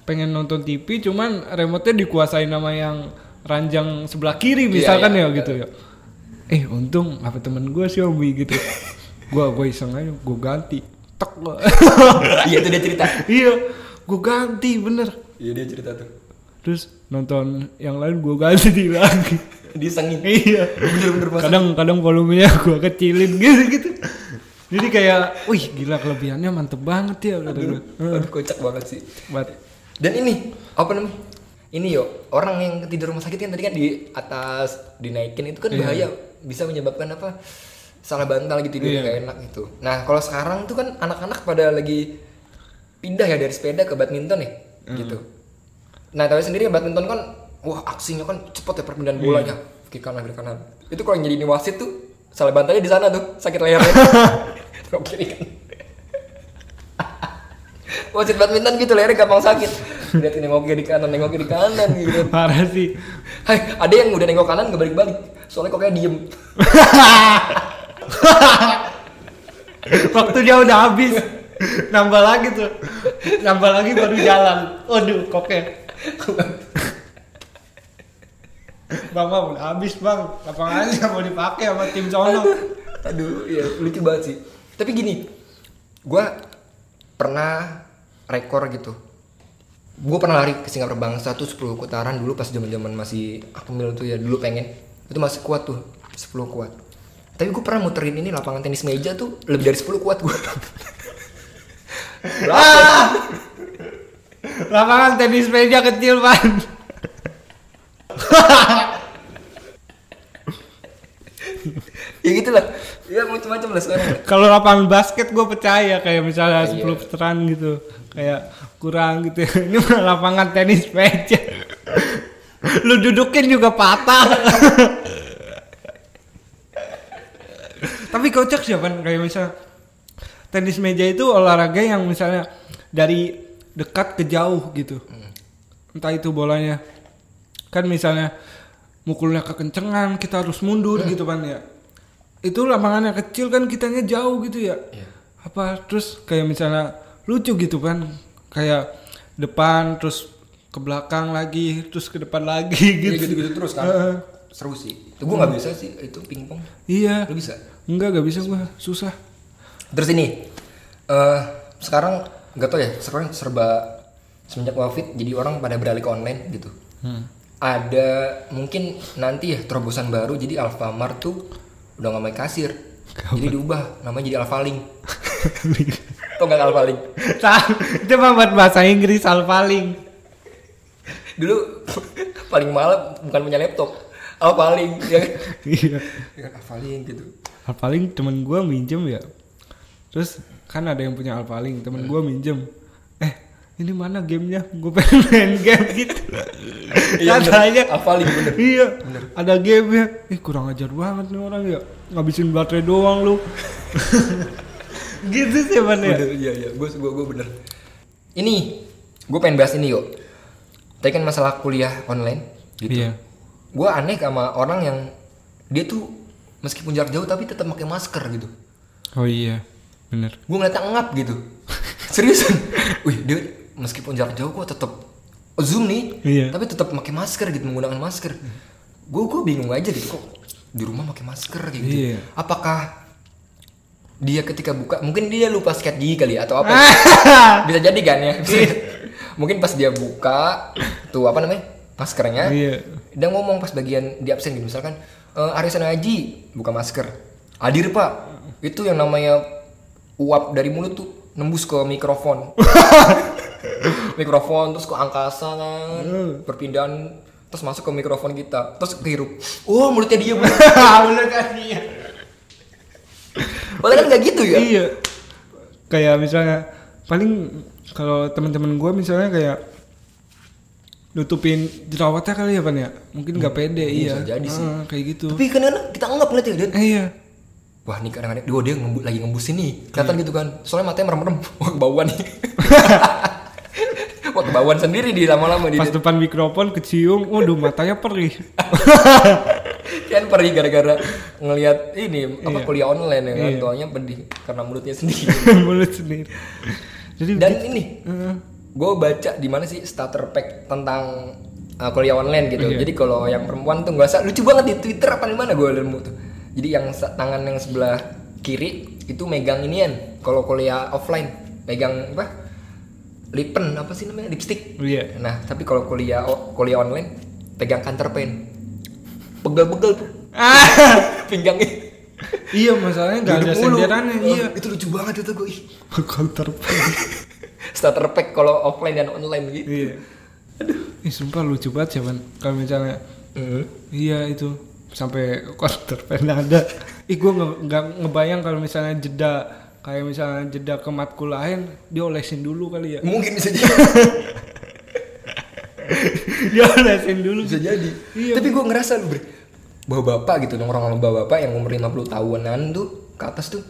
Pengen nonton TV cuman remote-nya dikuasain nama yang ranjang sebelah kiri misalkan iya, ya gitu ya. Eh, untung apa temen gue sih Obi gitu. gua gue iseng aja, gue ganti. Tek gua. iya itu dia cerita iya, gue ganti bener. iya dia cerita tuh terus nonton yang lain gue ganti lagi disengin iya bener-bener kadang kadang volumenya gue kecilin gitu gitu jadi kayak wih gila kelebihannya mantep banget ya kata gue aduh kocak banget sih. Buat dan ini apa namanya? Ini yo orang yang tidur rumah sakit kan tadi kan di atas dinaikin itu kan Iya. bahaya. Bisa menyebabkan apa? Salah bantal gitu tidurnya Iya. nggak enak gitu. Nah kalau sekarang tuh kan anak-anak pada lagi pindah ya dari sepeda ke badminton nih Hmm. gitu. Nah tahu sendiri badminton kan wah aksinya kan cepet ya perpindahan Iya. bolanya. Kiri kanan kiri kanan. Itu kalau yang jadi ini wasit tuh salah bantalnya di sana tuh sakit lehernya Tengok kiri kanan wasit badminton gitu lehernya gampang sakit. Lihat nengok kiri kanan nengok kiri kanan gitu. Parah sih. Hai, ada yang udah nengok kanan nggak balik-balik soalnya kok kayak diem. Waktu dia udah habis. Nambah lagi tuh. Nambah lagi baru jalan. Waduh koknya bang bang udah habis bang. Lapangannya mau dipakai sama tim sono aduh ya lucu banget sih tapi gini gua pernah rekor gitu. Gua pernah lari ke Singapura Bangsa tuh 10 putaran dulu pas zaman zaman masih akmil tuh ya dulu pengen. Itu masih kuat tuh 10 kuat. Tapi gue pernah muterin ini lapangan tenis meja tuh lebih dari 10 kuat gue Ah! lapangan tenis meja kecil pan ya gitulah ya macam-macam lah sekarang. Kalau lapangan basket gue percaya kayak misalnya Iya. 10 putaran gitu. Kayak kurang gitu. Ini mah lapangan tenis meja lu dudukin juga patah. Tapi kocak sih kan kayak misalnya tenis meja itu olahraga yang misalnya dari dekat ke jauh gitu. Entah itu bolanya. Kan misalnya mukulnya kekencengan kita harus mundur gitu kan ya itu lapangannya kecil kan kitanya jauh gitu ya. Iya. apa terus kayak misalnya lucu gitu kan. Kayak depan terus ke belakang lagi terus ke depan lagi gitu gitu. gitu, terus kan. Heeh. seru sih. Itu gue nggak bisa sih itu pingpong. Iya. Lu bisa? Enggak gak bisa gua. Susah. Terus ini Eh, sekarang nggak tau ya sekarang serba semenjak covid jadi orang pada beralih ke online gitu. Hmm. ada mungkin nanti ya terobosan baru jadi Alfamart tuh udah nggak main kasir jadi diubah namanya jadi Alphalink tau nggak Tahu, itu mah buat bahasa Inggris alpaling. dulu paling mahal bukan punya laptop Alphalink ya kan Iya. Ya Alphalink gitu Alpaling temen gua minjem ya. Terus kan ada yang punya Alpaling, temen gua minjem. Ini mana gamenya? Gue pengen main game gitu. Iya, bener. Katanya. Alphalink bener Iya, ada gamenya. Ih kurang ajar banget nih orang ya. Ngabisin baterai doang lu. gitu sih man ya. Bener, iya iya, gue gue gue bener. Ini, gue pengen bahas ini yuk. Tadi kan masalah kuliah online, gitu. Iya. Gue aneh sama orang yang dia tuh meskipun jarak jauh tapi tetap pakai masker gitu. Oh iya, bener. Gue ngeliatnya ngap gitu. Seriusan. Wih dia meskipun jarak jauh kok tetap zoom nih, Iya. tapi tetap pakai masker gitu menggunakan masker. Gue gue bingung aja gitu kok di rumah pakai masker kayak gitu. Iya. Apakah dia ketika buka mungkin dia lupa sikat gigi kali ya, atau apa bisa jadi kan ya mungkin pas dia buka tuh apa namanya maskernya Iya. dia ngomong pas bagian di absen gitu misalkan e, Arisan Haji buka masker hadir pak itu yang namanya uap dari mulut tuh nembus ke mikrofon mikrofon terus ke angkasa kan perpindahan terus masuk ke mikrofon kita terus kehirup oh mulutnya dia bener bener kan iya. padahal kan nggak gitu ya? Iya. Kayak misalnya paling kalau teman-teman gua misalnya kayak nutupin jerawatnya kali ya pan ya? Mungkin nggak pede iya bisa jadi sih. Ah, kayak gitu. Tapi kan kita nggak ngeliat ya Dan. eh, iya. Wah ini kadang-kadang dia, dia ngembu, lagi ngembusin nih. Kelihatan gitu kan. Soalnya matanya merem-merem. Wah kebauan nih Wah kebauan sendiri di lama-lama di pas depan mikrofon kecium waduh matanya perih Kan perih gara-gara ngelihat ini apa Iya. kuliah online ya kan Iya. Tuanya pedih karena mulutnya sendiri mulut sendiri jadi Dan ini eh, gue baca di mana sih starter pack tentang uh, kuliah online gitu. Iya. Jadi kalau yang perempuan tuh nggak usah lucu banget di Twitter apa di mana gue nemu tuh. Jadi yang tangan yang sebelah kiri itu megang inian. Kalau kuliah offline megang apa? Lipen apa sih namanya lipstick. iya Nah tapi kalau kuliah kuliah online pegang counter pen. Pegel-pegel tuh ah pinggangnya. iya masalahnya nggak ada senderannya Oh, iya Itu lucu banget itu gue. counter Starter pack kalau offline dan online gitu. iya Ih, sumpah lucu banget Ban. kalau misalnya Hmm. Iya itu sampai counter pen ada. Ih gue nggak ngebayang kalau misalnya jeda kayak misalnya jeda ke matkul lain dia olesin dulu kali ya. Mungkin bisa jadi. dia olesin dulu. bisa jadi Iya. tapi gue ngerasa lu bawa bapak gitu nongkrong sama bawa bapak yang umur 50 tahunan tuh ke atas tuh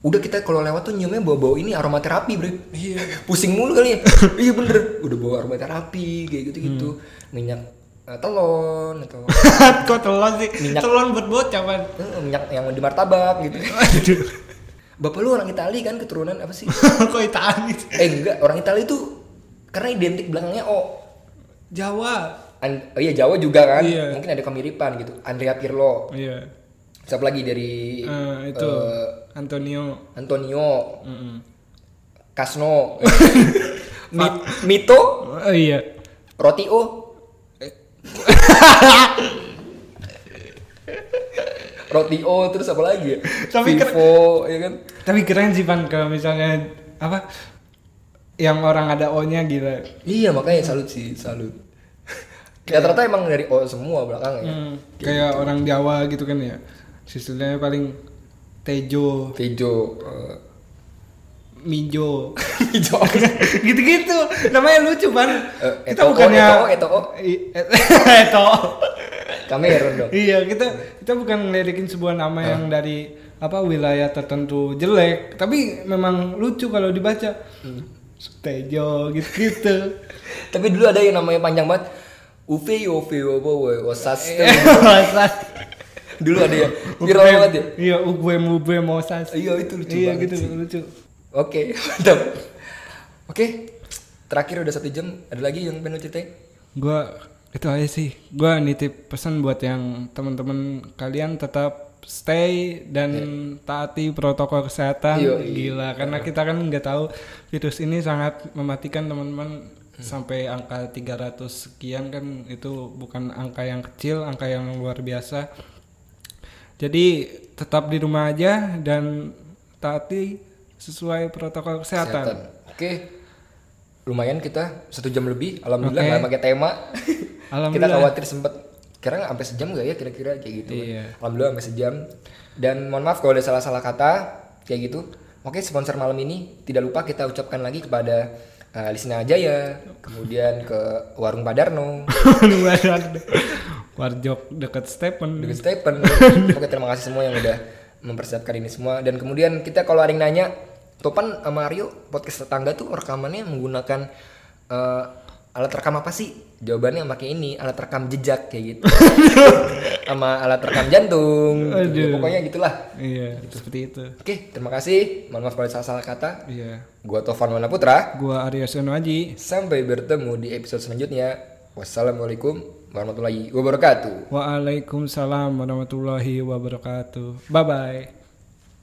udah kita kalau lewat tuh nyiumnya bawa bawa ini aromaterapi bre Iya. pusing mulu kali ya iya bener udah bawa aromaterapi kayak gitu gitu minyak eh, telon atau Kok telon sih? Minyak. Telon buat bocah minyak yang di martabak gitu. Bapak lu orang Itali kan keturunan apa sih Kok Itali? eh enggak orang Itali tuh karena identik belakangnya O Jawa. An- oh iya Jawa juga kan Iya. mungkin ada kemiripan gitu Andrea Pirlo Iya. siapa lagi dari Eh, itu eh, Antonio. Antonio Mm-mm. Kasno Mi- Mito Oh iya. Rotio Rotio terus apa lagi ya Tapi Vivo ya kan Tapi keren sih Pan kalau misalnya apa yang orang ada O-nya gila. iya makanya salut sih salut ya ternyata emang dari O semua belakangnya Hmm, kayak orang Jawa gitu kan ya. Istilahnya paling Tejo, Tejo eh, Mijo. Hijau gitu-gitu. Namanya lucu, Ban. Eh, kita Eto, bukannya Eto, Eto. I- Eto. Kameron dong iya, kita kita bukan ngeledekin sebuah nama yang dari apa wilayah tertentu jelek, tapi memang lucu kalau dibaca. Tejo gitu-gitu. tapi dulu ada yang namanya panjang banget Uve Uve Uve Osas Mosas. dulu ada ya viral banget ya Iya, ugwe mube mosas. Iya, itu lucu Iya, banget gitu lucu. Oke, mantap. Oke, terakhir udah satu jam. Ada lagi yang pengen ceritain? Gua itu aja sih. Gua nitip pesan buat yang teman-teman kalian tetap stay dan taati protokol kesehatan. Iya, gila karena kita kan nggak tahu virus ini sangat mematikan teman-teman. Sampai angka 300 sekian kan itu bukan angka yang kecil angka yang luar biasa. Jadi tetap di rumah aja dan taati sesuai protokol kesehatan, Kesehatan. Oke. Lumayan kita satu jam lebih. Alhamdulillah nggak pakai tema. kita khawatir sempet kira sampai sejam nggak ya kira-kira kayak gitu. Iya. Alhamdulillah sampai sejam. Dan mohon maaf kalau ada salah-salah kata kayak gitu. Oke, sponsor malam ini tidak lupa kita ucapkan lagi kepada uh, Lisna Jaya, kemudian ke Warung Padarno, Warjok deket Stephen dengan Stephen. Oke, terima kasih semua yang udah mempersiapkan ini semua. Dan kemudian kita kalau ada yang nanya, Topan sama Aryo podcast tetangga tuh rekamannya menggunakan eh, alat rekam apa sih? Jawabannya pakai ini alat rekam jejak kayak gitu. sama alat rekam jantung. gitu. Ya, Aduh. pokoknya gitulah. iya seperti itu Oke, terima kasih. Mohon maaf kalau salah-salah kata. iya Gua Tovan Wana Putra. gua Arya Sonoaji Sampai bertemu di episode selanjutnya. Wassalamualaikum warahmatullahi wabarakatuh. Waalaikumsalam warahmatullahi wabarakatuh bye bye